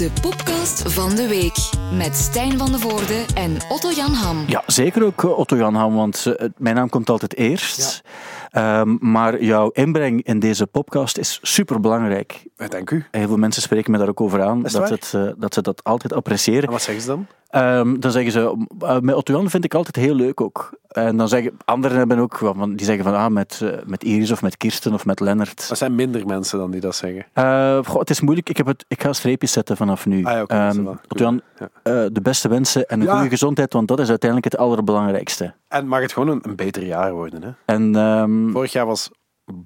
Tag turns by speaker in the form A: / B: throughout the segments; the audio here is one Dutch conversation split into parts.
A: De podcast van de week met Stijn van de Voorde en Otto Jan Ham.
B: Ja, zeker ook eh, Otto Jan Ham, want eh, mijn naam komt altijd eerst. Ehm, maar jouw inbreng in deze podcast is superbelangrijk.
C: Dank u.
B: Heel veel mensen spreken me daar ook over aan, dat,
C: het
B: eh, dat ze dat altijd appreciëren.
C: En wat zeggen ze dan?
B: Ehm, dan zeggen ze, eh, met Otto vind ik altijd heel leuk ook. En dan zeggen anderen hebben ook, van- die zeggen van, ah, met, eh, met Iris of met Kirsten of met Lennart.
C: Er zijn minder mensen dan die dat zeggen.
B: Eh, goh, het is moeilijk, ik, heb het, ik ga streepjes zetten vanaf nu.
C: Ah ja, is
B: Ehm,
C: wel
B: Otto Jan,
C: Ja.
B: eh, de beste wensen en een
C: Ja.
B: goede gezondheid, want dat is uiteindelijk het allerbelangrijkste.
C: En mag het gewoon een, een beter jaar worden. Hè?
B: En ehm,
C: Vorig jaar was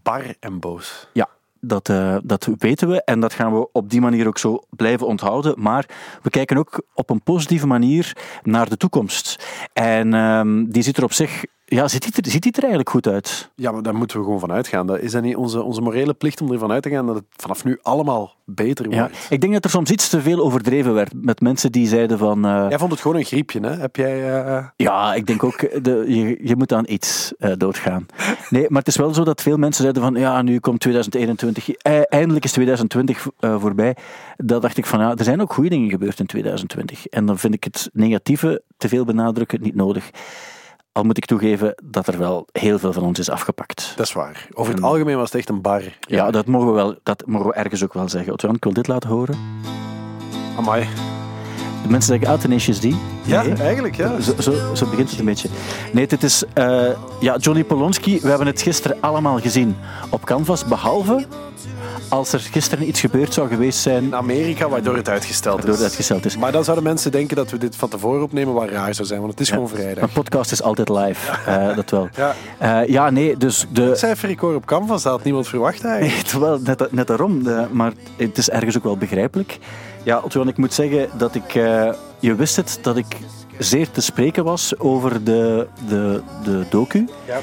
C: bar en boos.
B: Ja, dat, eh, dat weten we en dat gaan we op die manier ook zo blijven onthouden. Maar we kijken ook op een positieve manier naar de toekomst. En ehm, die ziet er op zich, ja, ziet die er, ziet die er eigenlijk goed uit?
C: Ja, maar daar moeten we gewoon van uitgaan. Dat is dat niet onze, onze morele plicht om ervan uit te gaan dat het vanaf nu allemaal beter
B: Ja,
C: wordt?
B: ik denk dat er soms iets te veel overdreven werd met mensen die zeiden van... eh,
C: Jij vond het gewoon een griepje, hè? Heb jij... eh,
B: Ja, ik denk ook, de, je, je moet aan iets eh, doodgaan. Nee, maar het is wel zo dat veel mensen zeiden van, ja, nu komt 2021, eh, eindelijk is 2020 eh, voorbij. Dat dacht ik van, ja, er zijn ook goede dingen gebeurd in 2020. En dan vind ik het negatieve, te veel benadrukken, niet nodig. Al moet ik toegeven dat er wel heel veel van ons is afgepakt.
C: Dat is waar. Over het
B: En-
C: algemeen was het echt een bar.
B: Ja, dat mogen we, wel, dat mogen we ergens ook wel zeggen. Otto-Jan, ik wil dit laten horen.
C: Amai.
B: De mensen zeggen, ah, Tenacious D.
C: Ja,
B: Nee.
C: eigenlijk, ja.
B: Zo, zo, zo begint het een beetje. Nee, dit is eh, ja, Johnny Polonski. We hebben het gisteren allemaal gezien op Canvas, behalve als er gisteren iets gebeurd zou geweest zijn
C: In Amerika, waardoor het uitgesteld is.
B: het uitgesteld is.
C: Maar dan zouden mensen denken dat we dit van tevoren opnemen, wat raar zou zijn, want het is gewoon vrijdag.
B: Een podcast is altijd live, eh, dat wel.
C: Ja.
B: Eh, ja, nee, dus de...
C: Cijferrecord op Canvas, dat had niemand verwacht eigenlijk.
B: Nee, terwijl, net, net daarom. eh, maar het is ergens ook wel begrijpelijk. Ja, Otto, ik moet zeggen dat ik... je wist het, dat ik zeer te spreken was over de, de, de docu.
C: Ja.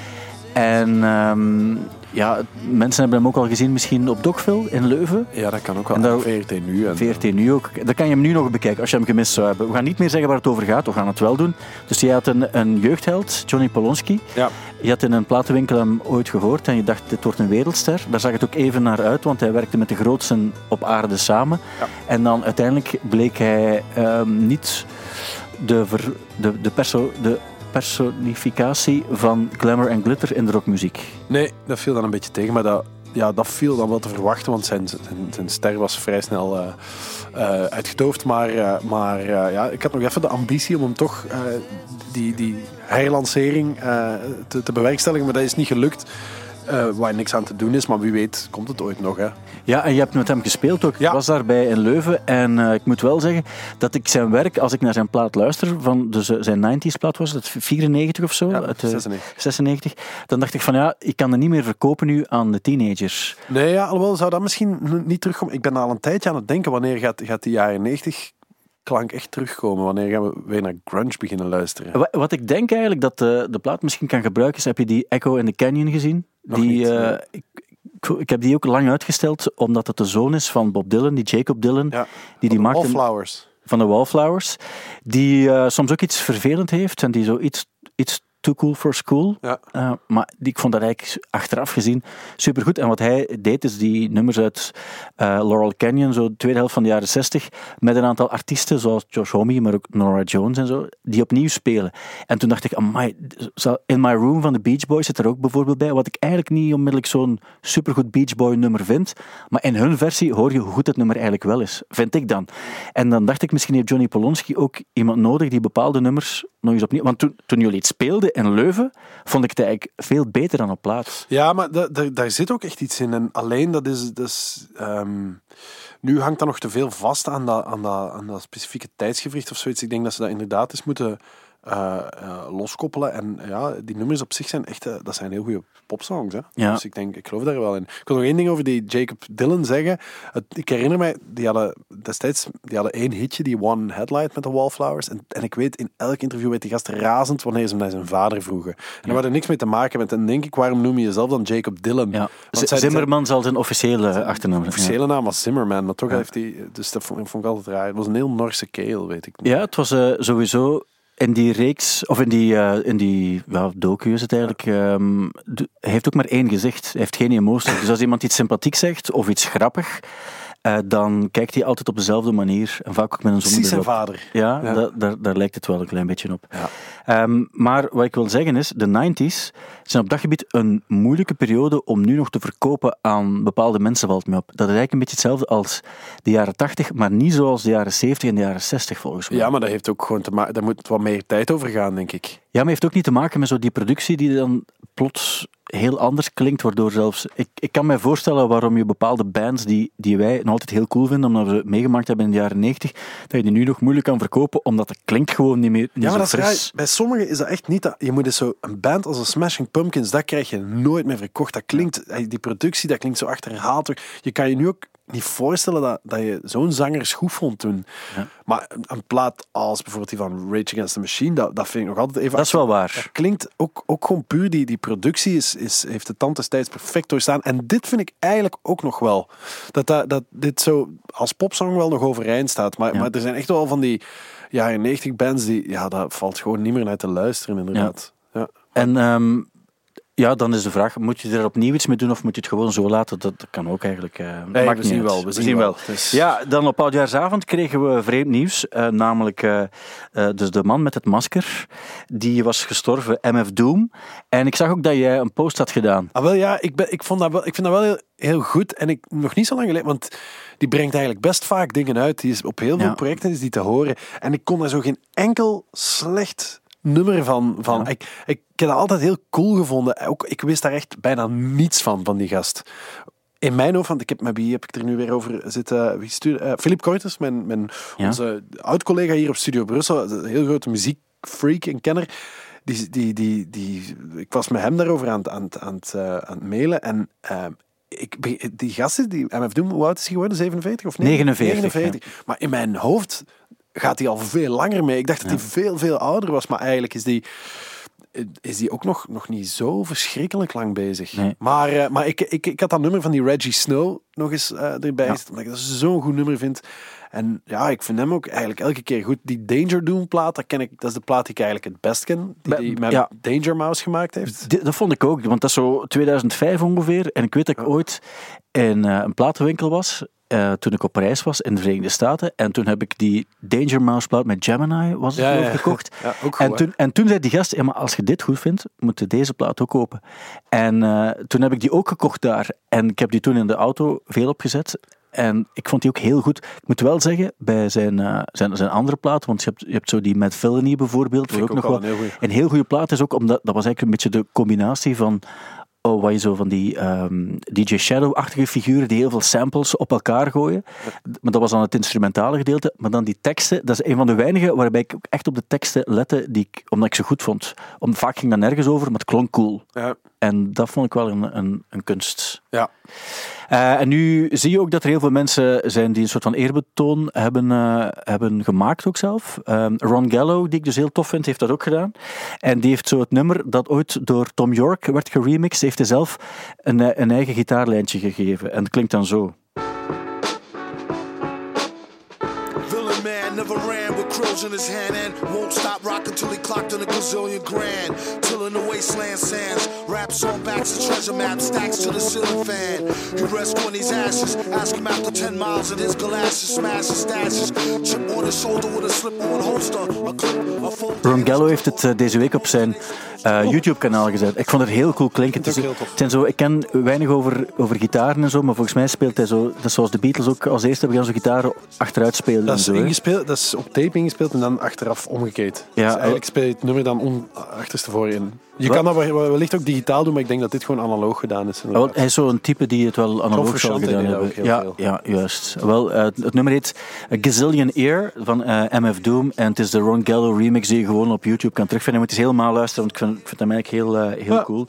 B: En ehm, ja, mensen hebben hem ook al gezien misschien op Dogville in Leuven.
C: Ja, dat kan ook wel.
B: En daar-
C: VRT nu. En,
B: VRT nu ook. Daar kan je hem nu nog bekijken als je hem gemist zou hebben. We gaan niet meer zeggen waar het over gaat, we gaan het wel doen. Dus je had een, een jeugdheld, Johnny Polonski.
C: Ja.
B: Je had in een platenwinkel hem ooit gehoord en je dacht, dit wordt een wereldster. Daar zag het ook even naar uit, want hij werkte met de grootsten op aarde samen.
C: Ja.
B: En dan uiteindelijk bleek hij ehm, niet de, ver- de, de, perso, de personificatie van glamour en glitter in de rockmuziek.
C: Nee, dat viel dan een beetje tegen, maar dat, ja, dat viel dan wel te verwachten, want zijn, zijn, ster was vrij snel eh, uitgedoofd. Maar, eh, maar ja, ik had nog even de ambitie om hem toch die, die herlancering te, te bewerkstelligen, maar dat is niet gelukt. waar niks aan te doen is, maar wie weet komt het ooit nog. Hè.
B: Ja, en je hebt met hem gespeeld ook. Ik was daarbij in Leuven en eh, ik moet wel zeggen dat ik zijn werk, als ik naar zijn plaat luister, van dus, eh, zijn 90s plaat was het, 94 of zo,
C: Ja,
B: uit, eh,
C: 96.
B: 96, dan dacht ik van ja, ik kan er niet meer verkopen nu aan de teenagers.
C: Nee, ja, alhoewel zou dat misschien niet terugkomen. Ik ben al een tijdje aan het denken, wanneer gaat, gaat die jaren 90 klank echt terugkomen? Wanneer gaan we weer naar grunge beginnen luisteren?
B: Wa- Wat ik denk eigenlijk dat de, de plaat misschien kan gebruiken, is heb je die Echo in the Canyon gezien?
C: Nog
B: die,
C: niet,
B: eh,
C: nee.
B: ik, ik heb die ook lang uitgesteld, omdat het de zoon is van Bob Dylan, die Jacob Dylan,
C: Ja,
B: die die maakte
C: Wallflowers.
B: van de Wallflowers, die eh, soms ook iets vervelend heeft en die zo iets, iets too cool for school.
C: Ja.
B: Eh, maar die, ik vond dat eigenlijk achteraf gezien supergoed. En wat hij deed, is die nummers uit eh, Laurel Canyon, zo de tweede helft van de jaren 60, met een aantal artiesten, zoals Josh Homme, maar ook Nora Jones en zo, die opnieuw spelen. En toen dacht ik, amai, In My Room van de Beach Boys zit er ook bijvoorbeeld bij, wat ik eigenlijk niet onmiddellijk zo'n supergoed Beach Boy nummer vind. Maar in hun versie hoor je hoe goed het nummer eigenlijk wel is, vind ik dan. En dan dacht ik, misschien heeft Johnny Polonski ook iemand nodig die bepaalde nummers nog eens opnieuw... Want toen, toen jullie het speelden in Leuven, vond ik het eigenlijk veel beter dan op plaats.
C: Ja, maar da- da- daar zit ook echt iets in. En alleen dat is. Dat ehm, nu hangt dat nog te veel vast aan dat, aan, dat, aan dat specifieke tijdsgevricht of zoiets. Ik denk dat ze dat inderdaad eens moeten eh, eh, loskoppelen. En ja, die nummers op zich zijn echt. eh, dat zijn heel goede popsongs. Hè?
B: Ja.
C: Dus ik denk, ik geloof daar wel in. Ik wil nog één ding over die Jacob Dylan zeggen. Het- ik herinner mij, die hadden destijds die hadden één hitje, die One Headlight met de Wallflowers. En, en ik weet, in elk interview werd die gast razend wanneer ze hem naar zijn vader vroegen. En daar had er niks mee te maken met. En denk ik, waarom noem je jezelf dan Jacob Dylan?
B: Ja. Zimmerman zal zijn officiële achternaam zijn.
C: officiële naam was Zimmerman, maar toch
B: Ja.
C: heeft hij... Dus dat vond, vond ik altijd raar. Het was een heel Norse keel, weet ik niet.
B: Ja, het was sowieso in die reeks, of in die, eh, in die ja, docu is het eigenlijk, hij heeft ook maar één gezicht. Hij heeft geen emotie. Dus als iemand iets sympathiek zegt of iets grappig, eh, dan kijkt hij altijd op dezelfde manier. En vaak ook met een
C: Precies zijn
B: zonnebril
C: vader.
B: Ja,
C: Ja.
B: da- daar, daar lijkt het wel een klein beetje op.
C: Ja.
B: Ehm, maar wat ik wil zeggen is, de 90s zijn op dat gebied een moeilijke periode om nu nog te verkopen aan bepaalde mensen, valt me op. Dat is eigenlijk een beetje hetzelfde als de jaren 80, maar niet zoals de jaren 70 en de jaren 60 volgens mij.
C: Ja, maar dat heeft ook gewoon te maken. Daar moet wat meer tijd over gaan, denk ik.
B: Ja, maar heeft ook niet te maken met zo die productie die dan plots heel anders klinkt, waardoor zelfs... Ik, ik kan mij voorstellen waarom je bepaalde bands die, die wij nog altijd heel cool vinden, omdat we ze meegemaakt hebben in de jaren 90, dat je die nu nog moeilijk kan verkopen, omdat het klinkt gewoon niet meer niet
C: Ja, maar dat is
B: fris.
C: Bij sommigen is dat echt niet. Dat, je moet dus zo een band als de Smashing Pumpkins, dat krijg je nooit meer verkocht. Dat klinkt, die productie, dat klinkt zo achterhaald. Je kan je nu ook niet voorstellen dat, dat je zo'n zanger goed vond toen.
B: Ja.
C: Maar een, een plaat als bijvoorbeeld die van Rage Against the Machine, dat, dat vind ik nog altijd even.
B: Dat is wel waar.
C: Dat klinkt ook, ook gewoon puur, die, die productie is, is, heeft de tand destijds perfect doorstaan. En dit vind ik eigenlijk ook nog wel. Dat, dat, dat dit zo als popsong wel nog overeind staat. Maar,
B: Ja.
C: maar er zijn echt wel van die jaren 90 bands die, ja, dat valt gewoon niet meer naar te luisteren, inderdaad. Ja.
B: En ehm, ja, dan is de vraag, moet je er opnieuw iets mee doen of moet je het gewoon zo laten? Dat, kan ook eigenlijk. eh
C: Nee,
B: maakt
C: we zien wel, we zien wel.
B: Ja, dan op oudjaarsavond kregen we vreemd nieuws. eh, namelijk eh, dus de man met het masker, die was gestorven, MF Doom. En ik zag ook dat jij een post had gedaan.
C: Ah, wel ja, ik, ben, ik, vond dat wel, ik vind dat wel heel, heel goed. En ik, nog niet zo lang geleden, want die brengt eigenlijk best vaak dingen uit. Die is op heel veel projecten is die te horen. En ik kon daar zo geen enkel slecht nummer van. van.
B: Ja.
C: Ik, ik heb dat altijd heel cool gevonden. Ook, ik wist daar echt bijna niets van, van die gast. In mijn hoofd, want ik heb met wie heb ik er nu weer over zitten? Wie stuurde? eh, Philip Koiters, mijn, mijn,
B: Ja.
C: onze oud-collega hier op Studio Brussel. Een heel grote muziekfreak en kenner. Die, die, die, die, ik was met hem daarover aan, het- aan, aan, het, eh, aan het mailen. En eh, ik, die gasten, die MF Doom, hoe oud is hij geworden? 47 of
B: 49,
C: 49. Maar in mijn hoofd gaat hij al veel langer mee. Ik dacht dat hij veel, veel ouder was. Maar eigenlijk is die, is die ook nog, nog niet zo verschrikkelijk lang bezig.
B: Nee.
C: Maar, eh, maar ik, ik, ik had dat nummer van die Reggie Snow nog eens eh, erbij
B: Ja.
C: Omdat ik dat zo'n goed nummer vind. En ja, ik vind hem ook eigenlijk elke keer goed. Die Danger Doom plaat, dat, ken ik, dat is de plaat die ik eigenlijk het best ken. Die, die met
B: ja.
C: Danger Mouse gemaakt heeft.
B: Dat vond ik ook, want dat is zo 2005 ongeveer. En ik weet dat ik ooit in eh, een platenwinkel was, eh, toen ik op reis was in de Verenigde Staten. En toen heb ik die Danger Mouse plaat met Gemini, was het
C: Ja,
B: geloof
C: ja.
B: ik, gekocht.
C: Ja, ook goed,
B: En toen, en toen zei die gast, ja, maar als je dit goed vindt, moet je deze plaat ook kopen. En eh, toen heb ik die ook gekocht daar. En ik heb die toen in de auto veel opgezet. En ik vond die ook heel goed. Ik moet wel zeggen, bij zijn, eh, zijn, zijn andere plaat, want je hebt, je hebt zo die met Villainy bijvoorbeeld, ook
C: ook
B: nog
C: wel een heel
B: goede plaat is ook, omdat dat was eigenlijk een beetje de combinatie van oh, wat je zo van die ehm, DJ Shadow-achtige figuren die heel veel samples op elkaar gooien. Maar dat was dan het instrumentale gedeelte. Maar dan die teksten, dat is een van de weinigen waarbij ik echt op de teksten lette, die ik, omdat ik ze goed vond. Om, vaak ging dat nergens over, maar het klonk cool.
C: Ja.
B: En dat vond ik wel een, een, een kunst.
C: Ja.
B: Eh, en nu zie je ook dat er heel veel mensen zijn die een soort van eerbetoon hebben, eh, hebben gemaakt ook zelf. Ehm, Ron Gallo, die ik dus heel tof vind, heeft dat ook gedaan. En die heeft zo het nummer dat ooit door Tom York werd geremixed, heeft hij zelf een, eh, een eigen gitaarlijntje gegeven. En het klinkt dan zo.
D: Crows in his hand and won't stop rocking till he clocked in a gazillion grand. Till in the wasteland sands, rap song backs and treasure map stacks to the ceiling fan. He rests on these ashes, ask him after 10 miles and his galoshes smashes stashes. Chip on his shoulder with a slip-on holster, a clip, a full.
B: Ron Gallo heeft het eh, deze week op zijn eh, YouTube-kanaal gezet. Ik vond het heel cool klinken. Het, is, het zijn zo, ik ken weinig over, over gitaren en zo, maar volgens mij speelt hij zo, dat is zoals de Beatles ook als eerste hebben zo gitaren achteruit spelen.
C: Dat
B: en
C: is,
B: zo, hè.
C: ingespeeld, dat is op tape ingespeeld en dan achteraf omgekeerd.
B: Ja,
C: dus eigenlijk speel je het nummer dan on, achterstevoren in. Je
B: Wat?
C: kan dat wel- wellicht ook digitaal doen, maar ik denk dat dit gewoon analoog gedaan is.
B: Wel, hij is zo'n type die het wel analoog
C: Frusciante
B: gedaan hebben. Ja,
C: veel.
B: ja, juist. Wel, eh, het nummer heet A Gazillion Ear van eh, MF Doom. En het is de Ron Gallo remix die je gewoon op YouTube kan terugvinden. Je moet eens helemaal luisteren, want ik vind, ik vind hem eigenlijk heel, eh, heel
C: Ja.
B: cool.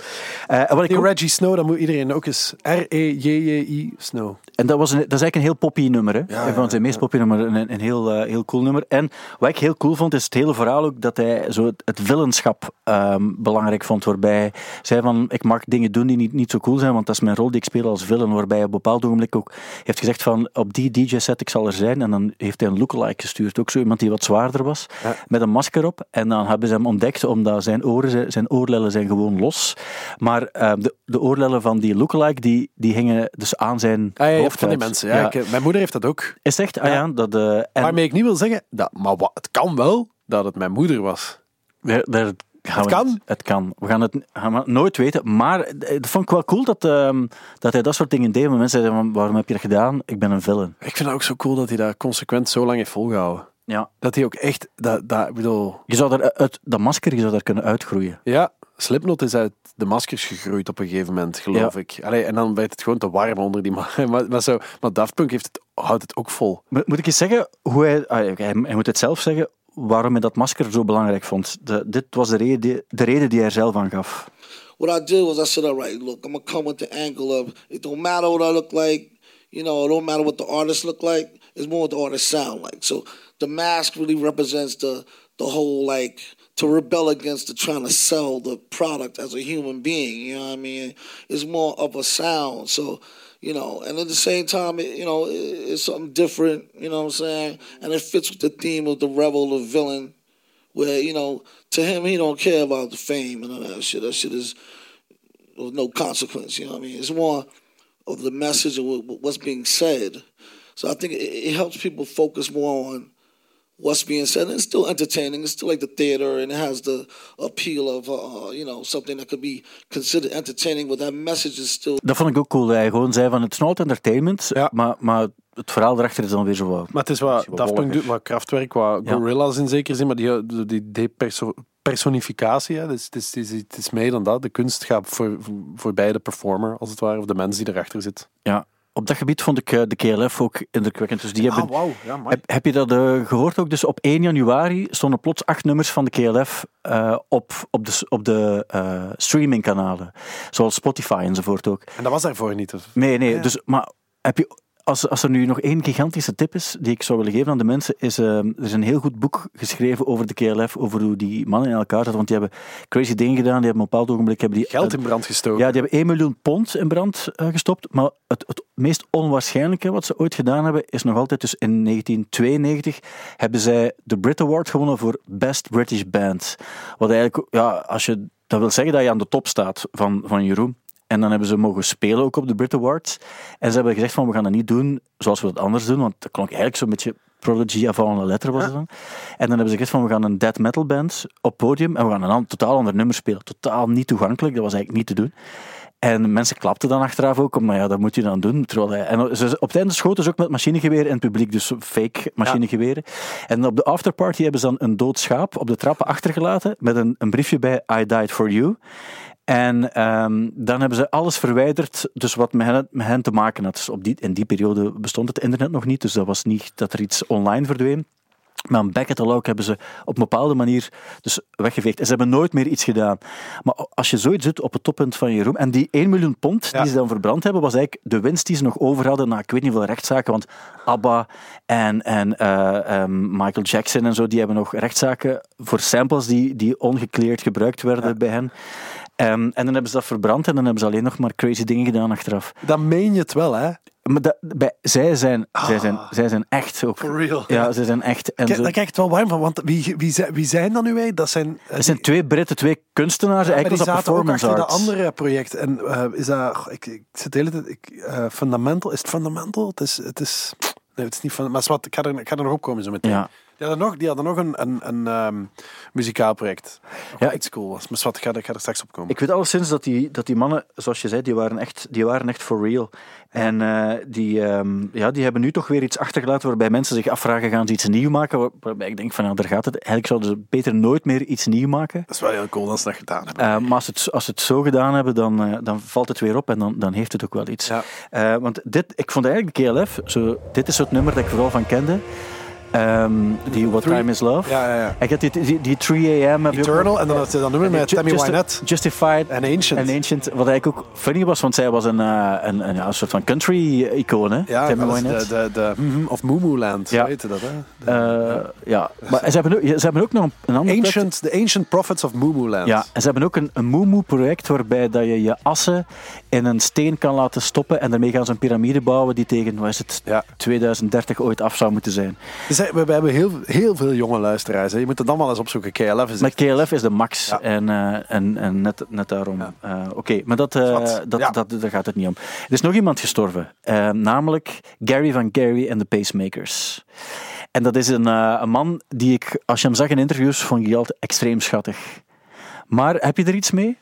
B: Wat ik ook-
C: Reggie Snow, dat moet iedereen ook eens. R-E-J-J-I Snow.
B: En dat, was een, dat is eigenlijk een heel poppy nummer. Hè?
C: Ja,
B: van zijn meest poppy nummer. Een, een heel, eh, heel cool nummer. En wat ik heel cool vond, is het hele verhaal ook dat hij zo het, het villenschap ehm, belangrijk vond. Waarbij hij zei van, ik mag dingen doen die niet, niet zo cool zijn, want dat is mijn rol die ik speel als villain. Waarbij hij op een bepaald ogenblik ook heeft gezegd van, op die DJ-set ik zal er zijn. En dan heeft hij een lookalike gestuurd. Ook zo iemand die wat zwaarder was,
C: Ja.
B: met een masker op. En dan hebben ze hem ontdekt, omdat zijn oren, zijn- oorlellen zijn gewoon los. Maar eh, de, de oorlellen van die lookalike, die, die hingen dus aan zijn
C: Ah, ja,
B: hoofd
C: van die mensen. Ja, ik- mijn moeder heeft dat ook.
B: Is echt? Ah ja, dat... eh, en
C: Waarmee ik niet wil zeggen, dat, maar wat, het kan wel dat het mijn moeder was.
B: daar, daar gaan
C: Het kan.
B: Het kan. We gaan het gaan we nooit weten. Maar het vond ik wel cool dat, ehm, dat hij dat soort dingen deed. Maar mensen zeiden waarom heb je dat gedaan? Ik ben een villain.
C: Ik vind het ook zo cool dat hij dat consequent zo lang heeft volgehouden.
B: Ja.
C: Dat hij ook echt, dat, dat, bedoel,
B: Je zou daar uit, dat masker je zou daar kunnen uitgroeien.
C: ja, Slipknot is uit de maskers gegroeid op een gegeven moment, geloof
B: Ja.
C: ik. Allee, en dan werd het gewoon te warm onder die ma- maar, maar, zo, maar Daft Punk heeft het, houdt het ook vol.
B: Mo- Moet ik eens zeggen hoe hij, ah, hij, hij moet het zelf zeggen, waarom hij dat masker zo belangrijk vond. De, dit was de reden, de reden die hij er zelf aan gaf.
E: what I did was I said, all right, look, I'm gonna come with the angle of it don't matter what I look like, you know, it don't matter what the artist look like. It's more what the artist sound like. So the mask really represents the the whole like to rebel against the trying to sell the product as a human being. You know what I mean? It's more of a sound. So. You know, and at the same time, it, you know, it, it's something different. You know what I'm saying? And it fits with the theme of the rebel, the villain, where you know, to him, he don't care about the fame and all that shit. That shit is of no consequence. You know what I mean? It's more of the message of what's being said. So I think it, it helps people focus more on what's being said. And it's still entertaining. It's still like the theater, and it has the appeal of uh, you know something that could be considered entertaining, but that message is still
B: Dat vond ik ook cool. dat Hij gewoon zei van, het is nooit entertainment,
C: Ja.
B: maar, maar het verhaal erachter is dan weer zo wat...
C: Maar het is wat Daft Punk doet, wat krachtwerk, wat
B: Ja.
C: Gorillaz in zekere zin, maar die, die, hè, dus, het, is, het, is, het is meer dan dat. De kunst gaat voor, voorbij de performer, als het ware, of de mens die erachter zit.
B: Ja. Op dat gebied vond ik eh, de KLF ook indrukwekkend. Dus die hebben,
C: Ah, wauw. Ja.
B: Heb, heb je dat eh, gehoord ook? Dus op 1 januari stonden plots acht nummers van de KLF eh, op, op de, op de streamingkanalen. Zoals Spotify enzovoort ook.
C: En dat was daarvoor niet. Of?
B: Nee, nee.
C: Ja.
B: Dus, maar heb je, als, als er nu nog één gigantische tip is die ik zou willen geven aan de mensen, is eh, er is een heel goed boek geschreven over de KLF, over hoe die mannen in elkaar zaten. Want die hebben crazy dingen gedaan. Die hebben op een bepaald ogenblik hebben die,
C: Geld in brand gestoken.
B: ja, die hebben 1 miljoen pond in brand eh, gestopt. Maar het, het meest onwaarschijnlijke wat ze ooit gedaan hebben, is nog altijd dus in 1992 hebben zij de Brit Award gewonnen voor Best British Band. Wat eigenlijk, ja, als je, dat wil zeggen dat je aan de top staat van, van Jeroen. En dan hebben ze mogen spelen ook op de Brit Awards. En ze hebben gezegd van, we gaan dat niet doen zoals we dat anders doen. Want dat klonk eigenlijk zo'n beetje Prodigy avant la letter was het dan. En dan hebben ze gezegd van, we gaan een death metal band op podium. En we gaan een totaal ander nummer spelen. Totaal niet toegankelijk, dat was eigenlijk niet te doen. En mensen klapten dan achteraf ook, omdat ja, dat moet je dan doen. Terwijl hij, en ze, op het einde schoten ze ook met machinegeweer in het publiek, dus fake machinegeweren. En op de afterparty hebben ze dan een dood schaap op de trappen achtergelaten, met een, een briefje bij I died for you. En ehm, dan hebben ze alles verwijderd, dus wat met hen, met hen te maken had. Dus op die, in die periode bestond het internet nog niet, dus dat was niet dat er iets online verdween. Maar een back-catalog hebben ze op een bepaalde manier dus weggeveegd. En ze hebben nooit meer iets gedaan. Maar als je zoiets doet op het toppunt van je roem, en die 1 miljoen pond
C: Ja.
B: die ze dan verbrand hebben, was eigenlijk de winst die ze nog over hadden na ik weet niet hoeveel rechtszaken. Want ABBA en, en eh, ehm, Michael Jackson en zo, die hebben nog rechtszaken voor samples die, die ongekleerd gebruikt werden bij hen. Ehm, en dan hebben ze dat verbrand en dan hebben ze alleen nog maar crazy dingen gedaan achteraf.
C: Dan meen je het wel, hè?
B: Maar dat, bij, zij, zijn, zij, zijn, zij zijn echt ook.
C: For real.
B: Ja, zij zijn echt. En
C: Kijk,
B: zo-
C: daar krijg ik het wel warm van, want wie, wie, zijn, wie zijn dan nu wij? Dat zijn...
B: Het zijn twee Britten, twee kunstenaars. eigenlijk was dat
C: zaten ook
B: performance
C: achter
B: arts.
C: dat andere project. En eh, is dat... Ik, ik zit de hele tijd... Ik, eh, fundamental, is het fundamental? Het is... Het is nee, het is niet van... Maar zwart, ik ga er, ik ga er nog op komen zo meteen.
B: Ja.
C: Die hadden nog, die hadden nog een, een, een ehm, muzikaal project.
B: Ja,
C: Ja, iets cool was. Maar zwart, ik ga, er- ik ga er straks op komen.
B: Ik weet alleszins dat die, dat die mannen, zoals je zei, die waren echt, die waren echt for real. En eh, die, ehm, ja, die hebben nu toch weer iets achtergelaten waarbij mensen zich afvragen, gaan ze iets nieuw maken? Waar- Waarbij ik denk van, ja, daar gaat het. Eigenlijk zouden ze beter nooit meer iets nieuw maken.
C: dat is wel heel cool dat ze dat gedaan hebben.
B: Eh, maar als ze, het, als het zo gedaan hebben, dan, eh, dan valt het weer op en dan, dan heeft het ook wel iets.
C: Ja.
B: Want dit, ik vond eigenlijk de KLF, zo, dit is het nummer dat ik vooral van kende. Ehm, die What Time Is Love.
C: Ja, ja, ja.
B: Je hebt die, die, die 3 AM. heb je
C: Eternal, en dan had je dat nummer met Tammy Wynette.
B: Justified.
C: En Ancient.
B: En Ancient. Wat eigenlijk ook funny was, want zij was een, eh, een, een, een soort van country-icoon, hè?
C: Ja,
B: Tammy Wynette.
C: de, de, de, mhm, of Moo Moo Land,
B: Ja.
C: ja. heette dat, hè?
B: Eh, ja, maar ze hebben ook, ze hebben ook nog een, een ander project.
C: Ancient, the Ancient Prophets of Moo Moo Land.
B: Ja, en ze hebben ook een, een Moo-Moo-project waarbij dat je je assen in een steen kan laten stoppen en daarmee gaan ze een piramide bouwen die tegen, wat is het,
C: Ja.
B: 2030 ooit af zou moeten zijn.
C: Dus, we, we hebben heel, heel veel jonge luisteraars. Hè. Je moet het dan wel eens opzoeken. KLF is
B: Maar KLF is de max
C: Ja.
B: en, eh, en, en net, net daarom.
C: Ja.
B: Eh, Oké, maar dat, eh, dat, dat, daar gaat het niet om. Er is nog iemand gestorven, namelijk Gary van Gary en de Pacemakers. En dat is een, een man die ik, als je hem zag in interviews, vond ik altijd extreem schattig. Maar heb je er iets mee?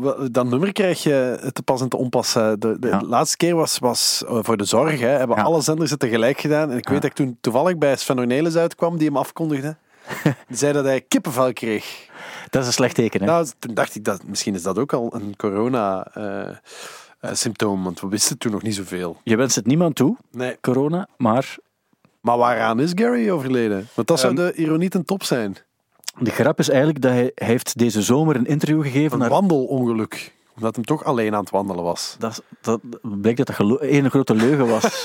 C: Wel, dat nummer krijg je te pas en te onpas. eh, De, de
B: Ja.
C: laatste keer was, was voor de zorg. Hè, hebben
B: Ja.
C: alle zenders het tegelijk gedaan. En ik weet dat ik toen toevallig bij Sven Ornelis uitkwam, die hem afkondigde. Die zei dat hij kippenvel kreeg.
B: Dat is een slecht teken, hè?
C: Nou, toen dacht ik, dat, misschien is dat ook al een corona-symptoom. want we wisten toen nog niet zoveel.
B: Je wenst het niemand toe,
C: Nee.
B: corona, maar
C: Maar waaraan is Gary overleden? Want dat zou
B: Ehm,
C: de ironie ten top zijn.
B: De grap is eigenlijk dat hij, hij heeft deze zomer een interview gegeven
C: Een
B: naar
C: wandelongeluk. Omdat hij toch alleen aan het wandelen was.
B: Dat, dat blijkt dat dat één grote leugen was.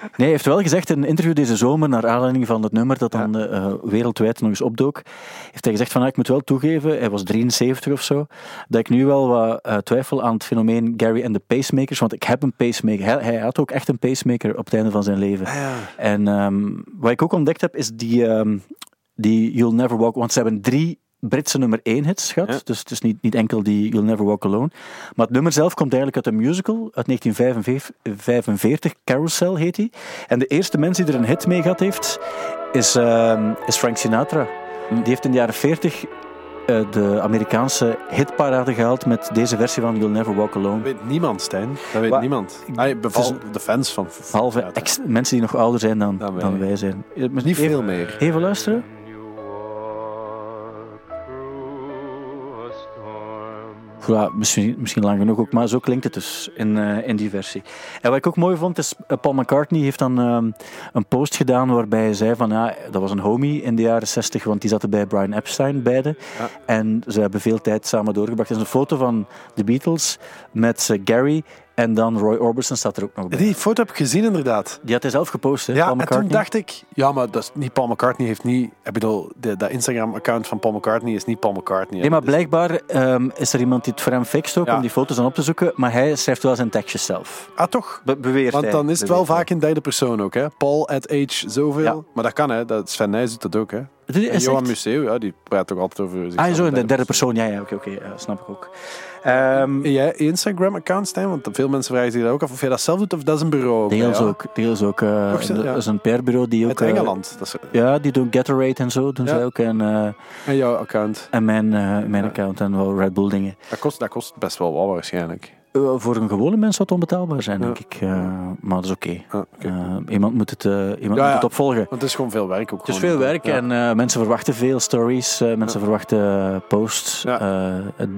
B: nee, hij heeft wel gezegd in een interview deze zomer, naar aanleiding van het nummer dat dan eh, wereldwijd nog eens opdook, heeft hij gezegd van, ah, ik moet wel toegeven, hij was 73 of zo, dat ik nu wel wat eh, twijfel aan het fenomeen Gary en de pacemakers, want ik heb een pacemaker. Hij, hij had ook echt een pacemaker op het einde van zijn leven. En ehm, wat ik ook ontdekt heb, is die, ehm, die You'll Never Walk, want ze hebben drie Britse nummer 1 hits gehad.
C: Ja.
B: Dus het is niet, niet enkel die You'll Never Walk Alone. Maar het nummer zelf komt eigenlijk uit een musical uit 1945. Carousel heet die. En de eerste mens die er een hit mee gehad heeft, is, ehm, is Frank Sinatra. Die heeft in de jaren 40 eh, de Amerikaanse hitparade gehaald met deze versie van You'll Never Walk Alone.
C: Dat weet niemand, Stijn. Dat weet niemand.
B: Het
C: de fans van...
B: Behalve mensen die nog ouder zijn dan,
C: Dan
B: dan,
C: wij.
B: zijn.
C: Niet
B: even-
C: veel meer.
B: Even luisteren. Ja, misschien, misschien lang genoeg ook, maar zo klinkt het dus in, eh, in die versie. En wat ik ook mooi vond, is eh, Paul McCartney heeft dan ehm, een post gedaan waarbij hij zei van, ja, dat was een homie in de jaren 60, want die zaten bij Brian Epstein, beide.
C: Ja.
B: En ze hebben veel tijd samen doorgebracht. Er is een foto van de Beatles met eh, Gary en dan Roy Orbison staat er ook nog bij.
C: Die foto heb ik gezien, inderdaad.
B: Die had hij zelf gepost, hè,
C: Ja,
B: Paul
C: en toen
B: McCartney.
C: dacht ik... Ja, maar dat is niet Paul McCartney heeft niet... Ik bedoel, de, dat Instagram-account van Paul McCartney is niet Paul McCartney.
B: Nee, maar
C: Dus-
B: blijkbaar ehm, is er iemand die het voor hem fixt ook,
C: Ja.
B: om die foto's dan op te zoeken, maar hij schrijft wel zijn tekstjes zelf.
C: Ah, toch?
B: Be beweert
C: Want
B: hij.
C: dan is het wel vaak in derde persoon ook, hè? Paul at age zoveel.
B: Ja.
C: Maar dat kan, hè? Dat Sven Nijs doet dat ook, hè?
B: Hij. Hij- is
C: Johan
B: echt-
C: Museeuw, ja, die praat ook altijd over zichzelf
B: Ah, zo in de derde persoon. Ja, ja, oké, oké, snap ik ook. Ehm,
C: jij Instagram-account, Stijn? Want veel mensen vragen zich dat ook af of jij dat zelf doet of dat is een bureau.
B: deels ook. Deels ook. eh,
C: Toch,
B: dat is een PR-bureau die ook...
C: Uit
B: eh,
C: Engeland. Dat is,
B: ja, die doen Gatorade en zo, doen
C: Ja.
B: zij ook. En, eh,
C: en jouw account.
B: en mijn, mijn account en wel Red Bull dingen.
C: Dat kost, dat kost best wel wat waarschijnlijk.
B: Eh, voor een gewone mens zou het onbetaalbaar zijn,
C: Ja.
B: denk ik. Eh, maar dat is oké. Eh, iemand moet het, iemand
C: Ja,
B: moet het opvolgen.
C: Want het is gewoon veel werk ook.
B: Het is veel werk en mensen verwachten veel stories, mensen verwachten posts,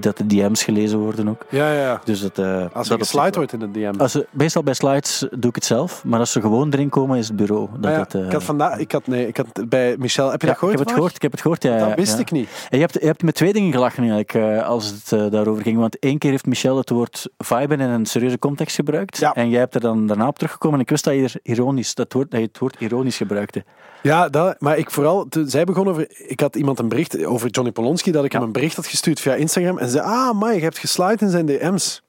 B: dat de DM's gelezen worden ook.
C: Ja, ja.
B: Dus dat,
C: Als
B: dat zich
C: geslide wordt in de DM.
B: Als meestal bij slides doe ik het zelf, maar als ze gewoon erin komen is het bureau. Dat
C: Ah
B: het, eh,
C: ik had vandaag, ik had, nee, ik had bij Michel, heb je dat gehoord?
B: ik heb het gehoord, ik heb het gehoord. Ja,
C: Dat wist ik niet.
B: En je hebt, je hebt met twee dingen gelachen eigenlijk, als het daarover ging. Want één keer heeft Michel het woord viben in een serieuze context gebruikt.
C: Ja.
B: En jij hebt er dan daarna op teruggekomen. En ik wist dat je, er ironisch, dat, woord, dat je het woord ironisch gebruikte.
C: Ja, dat, maar ik vooral, zij begon over, ik had iemand een bericht over Johnny Polonski, dat ik hem een bericht had gestuurd via Instagram en ze zei, ah, maar je hebt geslide in zijn DM's.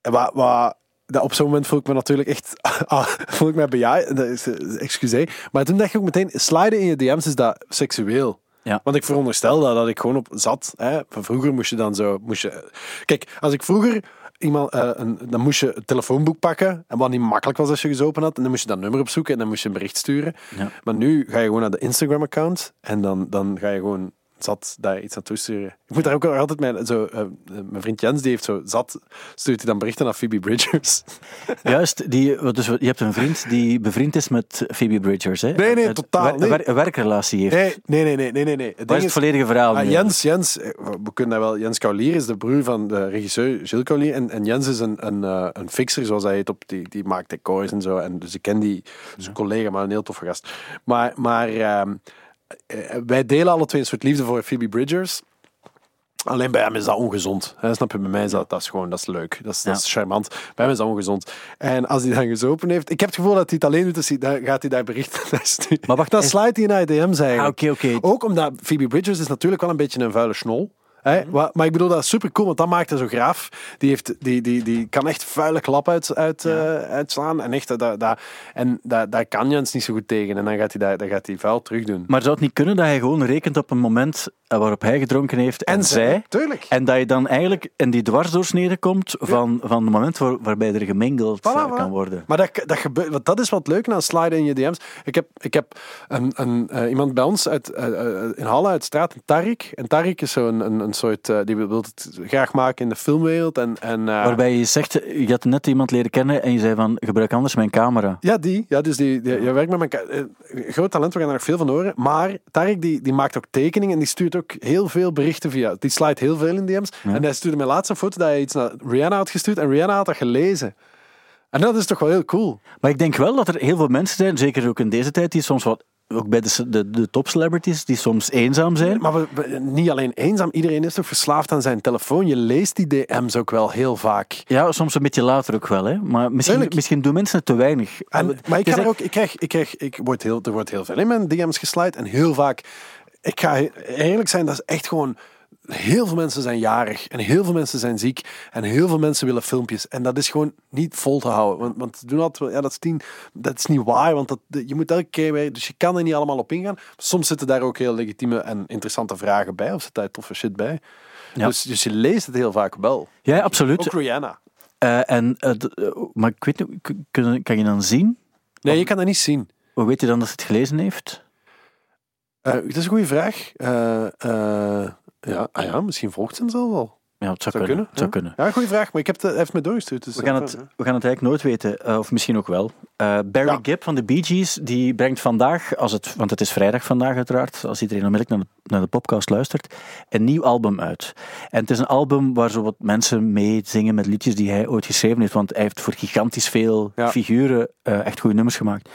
C: En wat, wat, dat op zo'n moment voel ik me natuurlijk echt, ah, voel ik me bejaard, eh, excuseer. Maar toen dacht ik ook meteen, sliden in je DM's is dat seksueel.
B: Ja.
C: Want ik veronderstel dat, dat ik gewoon op zat. Hè. Van vroeger moest je dan zo, moest je, kijk, als ik vroeger iemand, eh, een, dan moest je het telefoonboek pakken. En wat niet makkelijk was als je gezopen had. En dan moest je dat nummer opzoeken en dan moest je een bericht sturen.
B: Ja.
C: Maar nu ga je gewoon naar de Instagram-account en dan, dan ga je gewoon zat daar iets naartoe sturen. Ik moet daar ook altijd mijn, zo, eh, mijn vriend Jens, die heeft zo zat, stuurt hij dan berichten naar Phoebe Bridgers.
B: Juist, die, dus je hebt een vriend die bevriend is met Phoebe Bridgers. Hè?
C: Nee, nee, totaal
B: wer- een werkrelatie heeft.
C: Nee, nee, nee, nee, nee, nee. Het
B: Wat is het volledige verhaal? Nu?
C: Jens, Jens, eh, we kunnen dat wel. Jens Kaulier is de broer van de regisseur Gilles Kaulier. En, en Jens is een, een, eh, een fixer, zoals hij heet. Op, die, die maakt decors en zo. En dus ik ken die, dus een collega, maar een heel toffe gast. Maar, maar ehm, eh, wij delen alle twee een soort liefde voor Phoebe Bridgers. Alleen bij hem is dat ongezond. Hè, snap je? Bij mij is dat, dat is gewoon dat is leuk. Dat is, dat is charmant. Bij hem is dat ongezond. En als hij dan gezopen heeft... Ik heb het gevoel dat hij het alleen doet, dus hij, dan gaat hij daar berichten.
B: Maar wacht,
C: dan slijt hij naar DM's eigenlijk.
B: Ah, oké, oké.
C: Ook omdat Phoebe Bridgers is natuurlijk wel een beetje een vuile snol. Hè?
B: Mhm.
C: Maar ik bedoel, dat is super cool, want dat maakt hij zo graaf. Die, heeft, die, die, die kan echt vuile klap uit, uit, eh, uitslaan. En, echt, dat, dat, en dat, daar kan Jens niet zo goed tegen. En dan gaat hij, dat, dan gaat hij vuil terug doen.
B: Maar zou het niet kunnen dat hij gewoon rekent op een moment eh, waarop hij gedronken heeft en, zij?
C: Tuurlijk.
B: En dat je dan eigenlijk in die dwarsdoorsnede komt van, van het moment waar, waarbij er gemengeld
C: Voilà,
B: eh, kan worden.
C: Maar dat, dat gebeurt, want dat is wat leuk aan sliden in je DM's. Ik heb, ik heb een, een, eh, iemand bij ons uit, eh, eh, in Halle uit straat, een Tarik. En Tarik is zo'n een, een soort, eh, die wil het graag maken in de filmwereld. En, en, eh,
B: Waarbij je zegt, je had net iemand leren kennen en je zei van, gebruik anders mijn camera.
C: Ja, die. Ja, dus die, die, je werkt met mijn eh, groot talent, we gaan er nog veel van horen. Maar Tarek die, die maakt ook tekeningen en die stuurt ook heel veel berichten via. Die slide heel veel in DM's. En hij stuurde mij laatst een foto dat hij iets naar Rihanna had gestuurd en Rihanna had dat gelezen. En dat is toch wel heel cool.
B: Maar ik denk wel dat er heel veel mensen zijn, zeker ook in deze tijd, die soms wat, ook bij de, de, de top celebrities, die soms eenzaam zijn.
C: Maar we, we- niet alleen eenzaam, iedereen is toch verslaafd aan zijn telefoon. Je leest die DM's ook wel heel vaak.
B: Ja, soms een beetje later ook wel, hè. Maar misschien, misschien doen mensen het te weinig.
C: En, maar ik, ga er ook, ik krijg, ik krijg, ik word heel, er wordt heel veel in mijn DM's geslide en heel vaak. Ik ga eerlijk zijn, dat is echt gewoon. Heel veel mensen zijn jarig en heel veel mensen zijn ziek en heel veel mensen willen filmpjes. En dat is gewoon niet vol te houden. Want, want doen altijd wel, ja, dat is, tien, dat is niet waar, want dat, je moet elke keer weer, dus je kan er niet allemaal op ingaan. Soms zitten daar ook heel legitieme en interessante vragen bij, of zit daar toffe shit bij.
B: Ja.
C: Dus, dus je leest het heel vaak wel.
B: Ja, absoluut.
C: Ook Rihanna.
B: Eh, en, eh, eh, maar ik weet niet, kan je dan zien?
C: Nee, je kan dat niet zien.
B: Hoe weet je dan dat ze het gelezen heeft?
C: Dat is een goede vraag. Ja, ah ja, misschien volgt ze hem zelf wel.
B: Ja, het zou,
C: Zou
B: kunnen.
C: kunnen.
B: Het zou
C: ja.
B: kunnen.
C: Ja, goede vraag. Maar ik heb het, hij heeft me doorgestuurd. Dus
B: We gaan, het, we gaan het eigenlijk nooit weten, eh, of misschien ook wel. Eh, Barry
C: Ja.
B: Gibb van de Bee Gees, die brengt vandaag, als het, want het is vrijdag vandaag uiteraard, als iedereen onmiddellijk naar de, naar de podcast luistert, een nieuw album uit. En het is een album waar zo wat mensen mee zingen met liedjes die hij ooit geschreven heeft, want hij heeft voor gigantisch veel
C: Ja.
B: figuren eh, echt goede nummers gemaakt.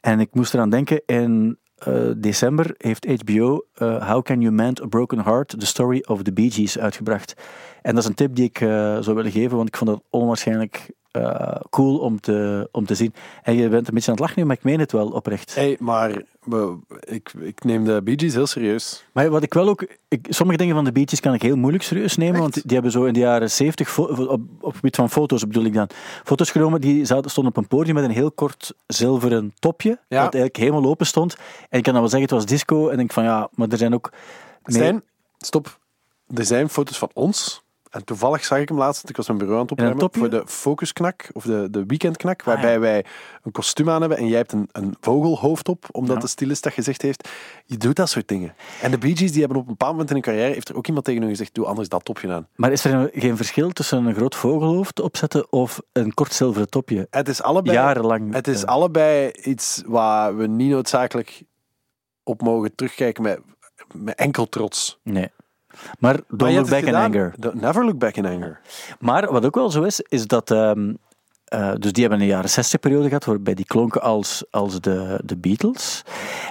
B: En ik moest eraan denken, in eh, december heeft HBO eh, How Can You Mend a Broken Heart? The Story of the Bee Gees uitgebracht. En dat is een tip die ik eh, zou willen geven, want ik vond dat onwaarschijnlijk eh, cool om te, om te zien. En je bent een beetje aan het lachen nu, maar ik meen het wel oprecht.
C: Hey, maar we- ik, ik neem de Bee Gees heel serieus.
B: Maar wat ik wel ook... Ik, sommige dingen van de Bee Gees kan ik heel moeilijk serieus nemen,
C: Echt?
B: want die hebben zo in de jaren 70, fo- op, op het gebied van foto's bedoel ik dan, foto's genomen die zaten, stonden op een podium met een heel kort zilveren topje, dat eigenlijk helemaal open stond. En ik kan dan wel zeggen, het was disco, en ik denk van ja, maar er zijn ook...
C: Stijn, stop. Er zijn foto's van ons. En toevallig zag ik hem laatst, want ik was mijn bureau aan het opruimen,
B: topje?
C: voor de focusknak, of de, de weekendknak, waarbij
B: Ah, ja.
C: wij een kostuum aan hebben en jij hebt een, een vogelhoofd op, omdat
B: Ja.
C: de stylist dat gezegd heeft. Je doet dat soort dingen. En de Bee Gees, die hebben op een bepaald moment in hun carrière, heeft er ook iemand tegen hun gezegd, doe anders dat topje aan.
B: Maar is er een- geen verschil tussen een groot vogelhoofd opzetten of een kort zilveren topje?
C: Het is allebei...
B: Jarenlang.
C: Het is
B: eh,
C: allebei iets waar we niet noodzakelijk op mogen terugkijken met, met enkel trots.
B: Nee. Maar don't look back in anger.
C: Never look back in anger.
B: Maar wat ook wel zo is, is dat... ehm, eh, dus die hebben een jaren 60 periode gehad, waarbij die klonken als, als de, de Beatles.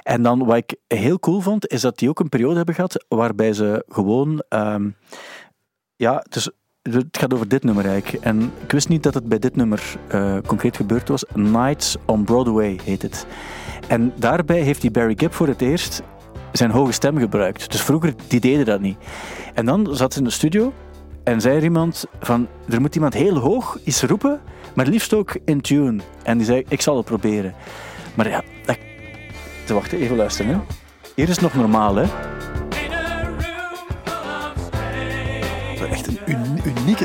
B: En dan wat ik heel cool vond, is dat die ook een periode hebben gehad waarbij ze gewoon... ehm, ja, dus het gaat over dit nummer eigenlijk. En ik wist niet dat het bij dit nummer eh, concreet gebeurd was. Nights on Broadway heet het. En daarbij heeft die Barry Gibb voor het eerst zijn hoge stem gebruikt. Dus vroeger, die deden dat niet. En dan zat ze in de studio en zei er iemand van, er moet iemand heel hoog iets roepen, maar liefst ook in tune. En die zei, ik zal het proberen. Maar ja, dat... Te wachten, even luisteren. Hè. Hier is het nog normaal, hè.
C: Echt een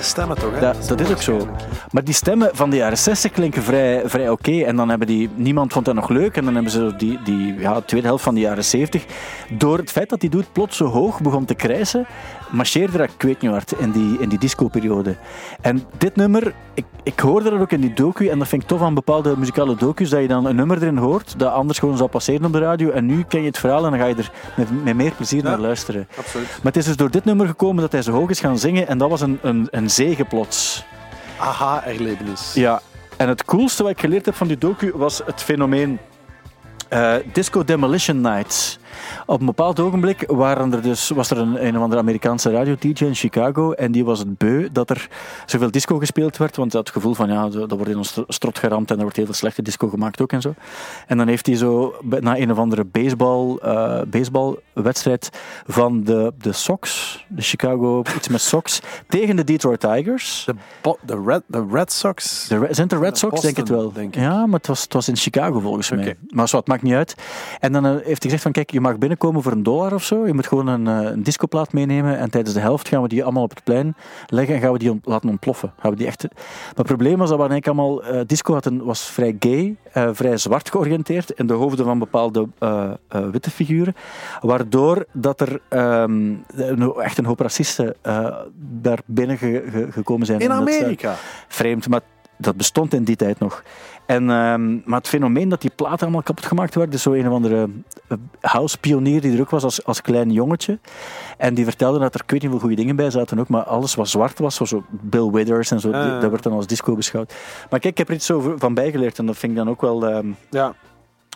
C: stemmen toch? Hè?
B: Dat, dat is ook zo. Maar die stemmen van de jaren 60 klinken vrij, vrij oké. En dan hebben die, niemand vond dat nog leuk. En dan hebben ze die, die ja, tweede helft van de jaren 70. Door het feit dat die doet plots zo hoog begon te krijsen, marcheerde dat ik weet niet hard in die, in die disco-periode. En dit nummer, ik, ik hoorde dat ook in die docu. En dat vind ik tof aan bepaalde muzikale docus, dat je dan een nummer erin hoort, dat anders gewoon zou passeren op de radio. En nu ken je het verhaal en dan ga je er met, met meer plezier naar luisteren.
C: Absoluut.
B: Maar het is dus door dit nummer gekomen dat hij zo hoog is gaan zingen. En dat was een, een, een zegen plots.
C: Aha-erlevenis.
B: Ja, en het coolste wat ik geleerd heb van die docu was het fenomeen eh, Disco Demolition Nights. Op een bepaald ogenblik waren er dus, was er een, een of andere Amerikaanse radio-dj in Chicago en die was het beu dat er zoveel disco gespeeld werd, want hij had het gevoel van ja, dat wordt in ons strot geramd en er wordt heel veel slechte disco gemaakt ook en zo. En dan heeft hij zo na een of andere baseball, uh, baseballwedstrijd van de, de Sox, de Chicago, iets met Sox, tegen de Detroit Tigers.
C: De, de, Red, de Red Sox.
B: De, Re- zijn het de Red Sox, denk het wel.
C: denk.
B: Ja, maar het was, het was in Chicago volgens mij. Maar zo, het maakt niet uit. En dan eh, heeft hij gezegd van, kijk, je mag binnenkomen voor een dollar of zo. Je moet gewoon een, eh, een discoplaat meenemen. En tijdens de helft gaan we die allemaal op het plein leggen en gaan we die ont- laten ontploffen. Gaan we die echt... Maar het probleem was dat we eigenlijk allemaal... eh, disco had een, was vrij gay, eh, vrij zwart georiënteerd in de hoofden van bepaalde witte figuren. Waardoor dat er een- echt een hoop racisten daar binnen ge- ge- gekomen zijn.
C: In Amerika.
B: vreemd, maar dat bestond in die tijd nog. En, ehm, maar het fenomeen dat die platen allemaal kapot gemaakt werden, is zo een of andere eh, house-pionier die er ook was als, als klein jongetje. En die vertelde dat er ik weet niet hoeveel goede dingen bij zaten ook, maar alles wat zwart was, zoals zo Bill Withers en zo, die-
C: Ah.
B: dat werd dan als disco beschouwd. Maar kijk, ik heb er iets over, van bijgeleerd en dat vind ik dan ook wel ehm,
C: Ja,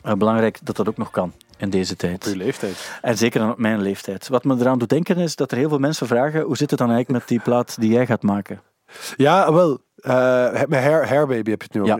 B: eh, belangrijk dat dat ook nog kan in deze tijd.
C: op je leeftijd.
B: En zeker dan op mijn leeftijd. Wat me eraan doet denken is dat er heel veel mensen vragen, hoe zit het dan eigenlijk met die plaat die jij gaat maken?
C: Ja, wel. Eh met Hair, Baby heb je het nu.
B: Ja,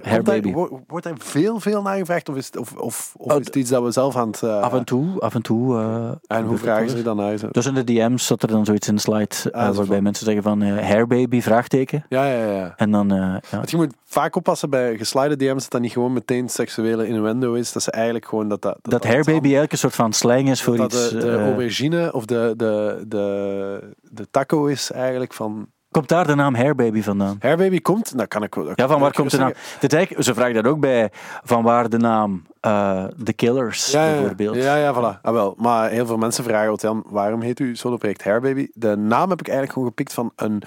C: Wordt daar veel, veel naar gevraagd? Of is het, of, of, of
B: Oh,
C: is het iets dat we zelf aan het... eh,
B: Af en toe, af en toe. eh,
C: En hoe vragen ze er dan naar? Zo?
B: Dus in de DM's zat er dan zoiets in de slide eh,
C: Ah,
B: waarbij mensen zeggen van eh, hairbaby, vraagteken.
C: Ja, ja, ja.
B: En dan, eh, ja.
C: Want je moet vaak oppassen bij geslide DM's dat dat niet gewoon meteen seksuele innuendo is. Dat ze eigenlijk gewoon dat dat...
B: dat hairbaby eigenlijk een soort van slang is voor
C: dat
B: iets.
C: de, de
B: eh,
C: aubergine of de, de, de, de taco is eigenlijk van...
B: komt daar de naam hairbaby vandaan?
C: Hairbaby komt, dat kan ik wel. dat
B: Ja, van waar komt de naam? Dit eigenlijk, ze vragen dat ook bij van waar de naam eh The Killers.
C: Ja,
B: bijvoorbeeld.
C: Ja, ja, voilà. Ah, wel. Maar heel veel mensen vragen altijd waarom heet u solo-project Hairbaby? De naam heb ik eigenlijk gewoon gepikt van een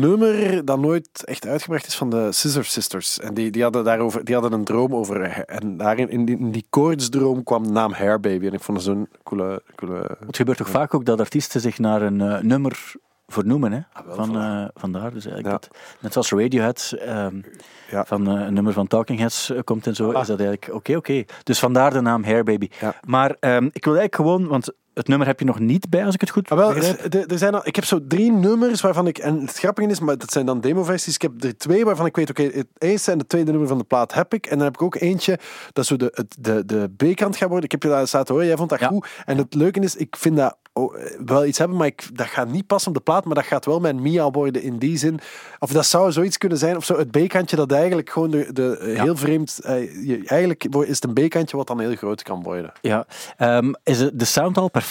C: nummer dat nooit echt uitgebracht is van de Scissor Sisters. En die, die, hadden daarover, die hadden een droom over. En daarin, in die, in die koortsdroom kwam de naam Hairbaby. En ik vond het zo'n coole... coole
B: Het gebeurt toch vaak ook dat artiesten zich naar een eh, nummer vernoemen, hè?
C: Ah,
B: van, eh, vandaar. Dus eigenlijk
C: Ja.
B: dat, net zoals Radiohead ehm,
C: Ja.
B: van eh, een nummer van Talking Heads eh, komt en zo,
C: Ah.
B: is dat eigenlijk oké, oké. Dus vandaar de naam Hairbaby.
C: Ja.
B: Maar ehm, ik wil eigenlijk gewoon, want het nummer heb je nog niet bij, als ik het goed
C: Ah, wel,
B: begrijp.
C: er- zijn al, ik heb zo drie nummers waarvan ik. En het grappige is, maar dat zijn dan demoversies. Ik heb er twee waarvan ik weet, oké, het eerste en het tweede nummer van de plaat heb ik. En dan heb ik ook eentje dat zo de, de, de B-kant gaat worden. Ik heb je daar laten horen, jij vond dat
B: Ja.
C: goed. En het leuke is, ik vind dat oh, wel iets hebben, maar ik, dat gaat niet passen op de plaat. Maar dat gaat wel mijn Mia worden in die zin. Of dat zou zoiets kunnen zijn. Of zo het B-kantje dat eigenlijk gewoon de, de
B: Ja.
C: heel vreemd. eh, je- eigenlijk is het een B-kantje wat dan heel groot kan worden.
B: Ja. Ehm, is het, de sound al perfect?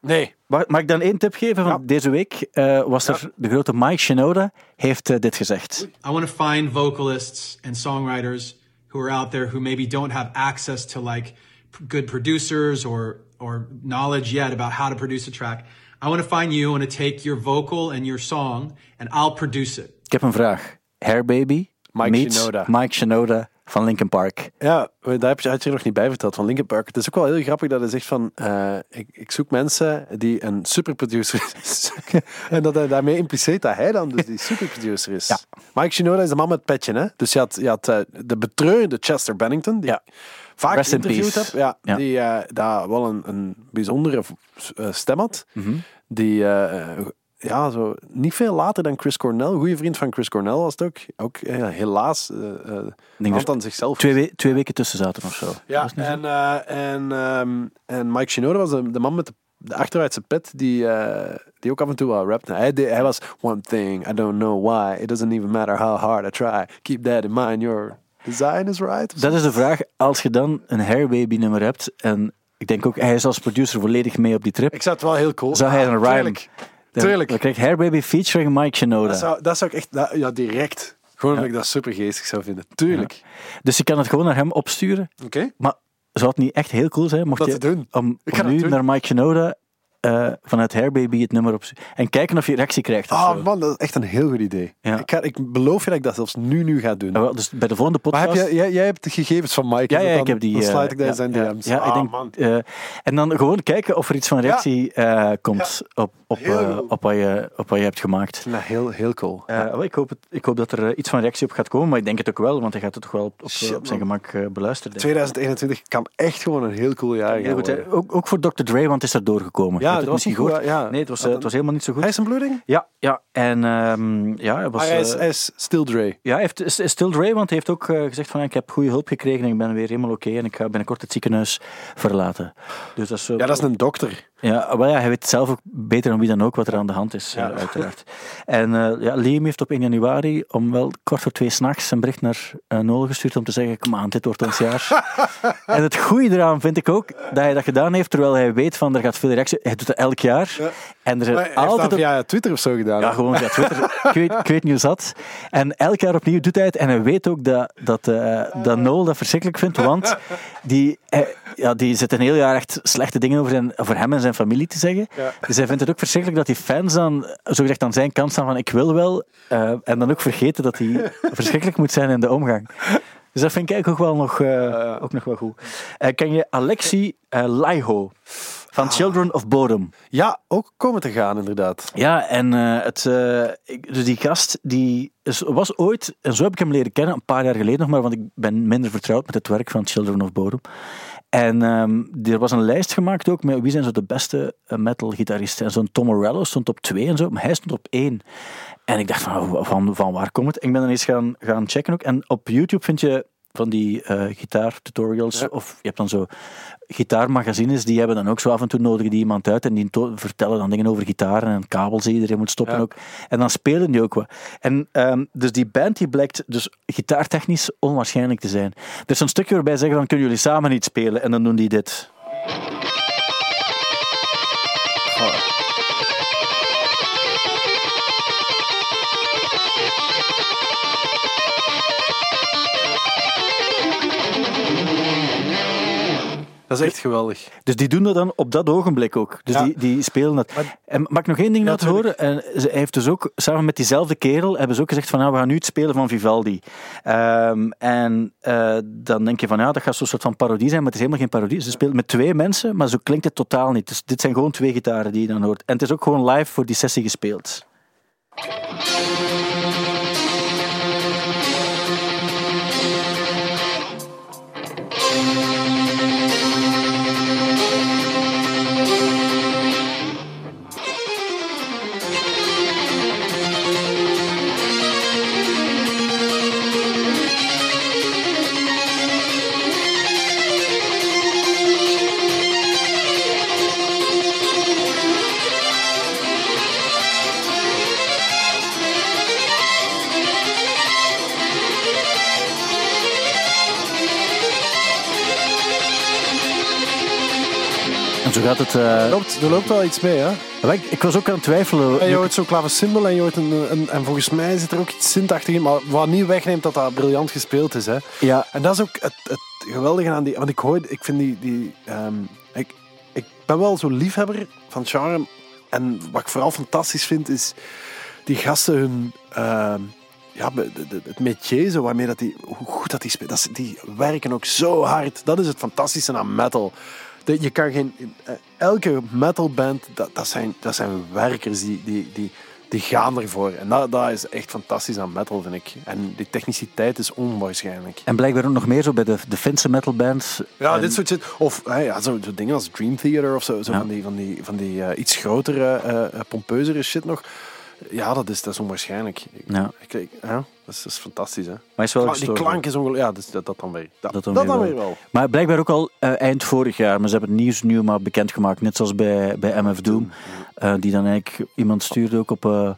C: Nee.
B: Mag, mag ik dan één tip geven? Van
C: Ja.
B: Deze week eh, was er de grote Mike Shinoda, heeft eh, dit gezegd.
F: I want to find vocalists and songwriters who are out there who maybe don't have access to like good producers or or knowledge yet about how to produce a track. I want to find you. I want to take your vocal and your song, and I'll produce it.
B: Ik heb een vraag. Hairbaby
C: Mike
B: meets
C: Shinoda.
B: Mike Shinoda van Linkin Park.
C: Ja, daar heb je, had je er nog niet bij verteld van Linkin Park. Het is ook wel heel grappig dat hij zegt van... eh, ik, ik zoek mensen die een superproducer zoeken. en dat hij daarmee impliceert dat hij dan dus die superproducer is.
B: Ja.
C: Mike Shinoda is de man met het petje, hè? Dus je had, je had eh, de betreurde Chester Bennington, die
B: Ja.
C: vaak
B: Rest
C: heb. Ja,
B: Ja.
C: Die eh, daar wel een, een bijzondere stem had.
B: Mhm.
C: Die... eh, eh, ja, zo niet veel later dan Chris Cornell. Goede vriend van Chris Cornell was het ook. Ook eh, helaas. eh eh,
B: denk
C: hand aan zichzelf.
B: Twee, we- twee weken tussen zaten of zo.
C: Ja, en, eh, en, ehm, en Mike Shinoda was de, de man met de, de achteruitse pet die, eh, die ook af en toe wel rapte. Hij, hij was one thing, I don't know why. It doesn't even matter how hard I try. Keep that in mind, your design is right.
B: Dat is de vraag. Als je dan een Hairbaby nummer hebt en ik denk ook, hij is als producer volledig mee op die trip.
C: Ik zou het wel heel cool
B: Zou hij een rhyme?
C: Tuurlijk. Tuurlijk.
B: Dan krijg je Hair Baby featuring Mike Shinoda.
C: Dat zou, dat zou ik echt... dat- ja, direct. Gewoon omdat ik dat super geestig zou vinden. Tuurlijk.
B: Dus je kan het gewoon naar hem opsturen.
C: Oké.
B: Maar zou het niet echt heel cool zijn mocht
C: Dat
B: je om, nu
C: doen.
B: naar Mike Shinoda eh, vanuit Hair Baby het nummer opsturen en kijken of je reactie krijgt. of
C: Ah
B: zo.
C: man, dat is echt een heel goed idee.
B: Ja.
C: Ik, ga, ik beloof je dat ik dat zelfs nu, nu ga doen.
B: Ja, wel, dus bij de volgende
C: Maar
B: podcast...
C: heb je, jij, jij hebt de gegevens van Mike.
B: Ja,
C: dat
B: ik
C: dan-
B: heb die.
C: Dan
B: eh,
C: sluit ik in zijn
B: ja,
C: DM's.
B: Ja, ik
C: Ah,
B: denk,
C: man.
B: eh, en dan gewoon kijken of er iets van reactie eh, komt op, op, eh, op, wat je, op wat je hebt gemaakt.
C: Ik dat heel, heel cool.
B: Eh, ik, hoop het, ik hoop dat er eh, iets van reactie op gaat komen, maar ik denk het ook wel, want hij gaat het toch wel op, op,
C: Shit,
B: op zijn gemak eh, beluisteren. denk ik.
C: 2021 kan echt gewoon een heel cool jaar gaan worden.
B: ook, ook voor Dr. Dre, want het is er doorgekomen.
C: Ja,
B: het
C: was niet goed, ja.
B: Nee, het was, eh, het was helemaal niet zo goed.
C: Hij is een bloeding?
B: Ja, ja. En ehm, ja, hij was...
C: Maar hij is,
B: eh,
C: hij is still Dre.
B: Ja, hij heeft, is, still Dre, want hij heeft ook eh, gezegd van ik heb goede hulp gekregen en ik ben weer helemaal oké en ik ga binnenkort het ziekenhuis verlaten. Dus dat is,
C: Ja, dat is een dokter.
B: Ja, wel ja, hij weet zelf ook beter dan wie dan ook wat er aan de hand is,
C: Ja.
B: uiteraard. En ja, Liam heeft op 1 januari om wel kwart voor twee s'nachts een bericht naar eh Noel gestuurd om te zeggen, kom aan, dit wordt ons jaar. en het goede eraan vind ik ook dat hij dat gedaan heeft, terwijl hij weet van er gaat veel reactie. Hij doet dat elk jaar.
C: Ja.
B: En er zijn
C: hij heeft
B: altijd...
C: dat
B: op-
C: via Twitter of zo gedaan.
B: ja, gewoon via Twitter. ik, weet, ik weet niet hoe zat. En elk jaar opnieuw doet hij het. En hij weet ook dat, dat, eh, dat Noel dat verschrikkelijk vindt. Want die, eh, ja, die zit een heel jaar echt slechte dingen over, zijn, over hem en zijn familie te zeggen.
C: Ja.
B: Dus hij vindt het ook verschrikkelijk dat die fans dan zogezegd aan zijn kant staan van ik wil wel. eh, en dan ook vergeten dat hij verschrikkelijk moet zijn in de omgang. Dus dat vind ik eigenlijk ook wel nog, ook nog wel goed. Ken je Alexi eh, Laiho van Children of Bodom?
C: Ja, ook komen te gaan, inderdaad.
B: Ja, en eh, het, eh, ik- dus die gast die is, was ooit, en zo heb ik hem leren kennen, een paar jaar geleden nog maar, want ik ben minder vertrouwd met het werk van Children of Bodom. En ehm, er was een lijst gemaakt ook met wie zijn zo de beste eh, metal-gitaristen. En zo'n Tom Morello stond op twee en zo, maar hij stond op één. En ik dacht van, van, van waar komt het? Ik ben dan eens gaan, gaan checken ook. En op YouTube vind je van die eh gitaartutorials,
C: Ja.
B: of je hebt dan zo gitaarmagazines, die hebben dan ook zo af en toe nodigen die iemand uit en die vertellen dan dingen over gitaren en kabels die iedereen moet stoppen
C: Ja.
B: ook. En dan spelen die ook wat. En ehm, dus die band die blijkt dus gitaartechnisch onwaarschijnlijk te zijn. Er is een stukje waarbij ze zeggen van kunnen jullie samen niet spelen en dan doen die dit.
C: Dat is echt geweldig.
B: Dus die doen dat dan op dat ogenblik ook. Dus
C: Ja.
B: die, die spelen dat. En mag ik nog één ding
C: Ja,
B: laten horen? En ze- hij heeft dus ook, samen met diezelfde kerel, hebben ze ook gezegd van nou, we gaan nu het spelen van Vivaldi. Ehm, en eh, dan denk je van ja, dat gaat zo'n soort van parodie zijn, maar het is helemaal geen parodie. Ze speelt met twee mensen, maar zo klinkt het totaal niet. Dus dit zijn gewoon twee gitaren die je dan hoort. En het is ook gewoon live voor die sessie gespeeld. Gaat het. eh,
C: Er loopt, er loopt wel iets mee, hè?
B: ik, ik was ook aan het twijfelen.
C: En je hoort zo'n klaversymbol en je hoort een, een... En volgens mij zit er ook iets zintachtig in, maar wat niet wegneemt dat dat briljant gespeeld is, hè?
B: Ja,
C: En dat is ook het, het geweldige aan die... Want ik hoor... Ik vind die... die ehm, ik, ik ben wel zo'n liefhebber van charme. En wat ik vooral fantastisch vind, is die gasten hun... ehm, ja, het métier, zo waarmee dat die, hoe goed dat die spelen. Dat die werken ook zo hard. Dat is het fantastische aan metal. Je kan geen, eh, elke metalband, dat, dat, zijn, dat zijn werkers die, die, die, die gaan ervoor. En dat, dat is echt fantastisch aan metal, vind ik. En die techniciteit is onwaarschijnlijk.
B: en blijkbaar ook nog meer zo bij de, de Finse metalbands.
C: Ja,
B: En-
C: dit soort shit. Of hè, ja, zo, zo dingen als Dream Theater of zo. zo
B: Ja.
C: Van die, van die, van die eh, iets grotere, eh eh, pompeuzere shit nog. Ja, dat is, dat is onwaarschijnlijk. Ik-
B: Ja.
C: Ik, ik- ja, dat, is, dat is fantastisch, hè.
B: Maar is wel
C: die klank is ongelooflijk. Ja, dat, dat dan weer. Dat,
B: Dat
C: dat
B: dan weer wel. Maar blijkbaar ook al eh, eind vorig jaar. Maar ze hebben het nieuws nu maar bekendgemaakt. Net zoals bij, bij MF Doom. Eh, die dan eigenlijk iemand stuurde ook op, eh,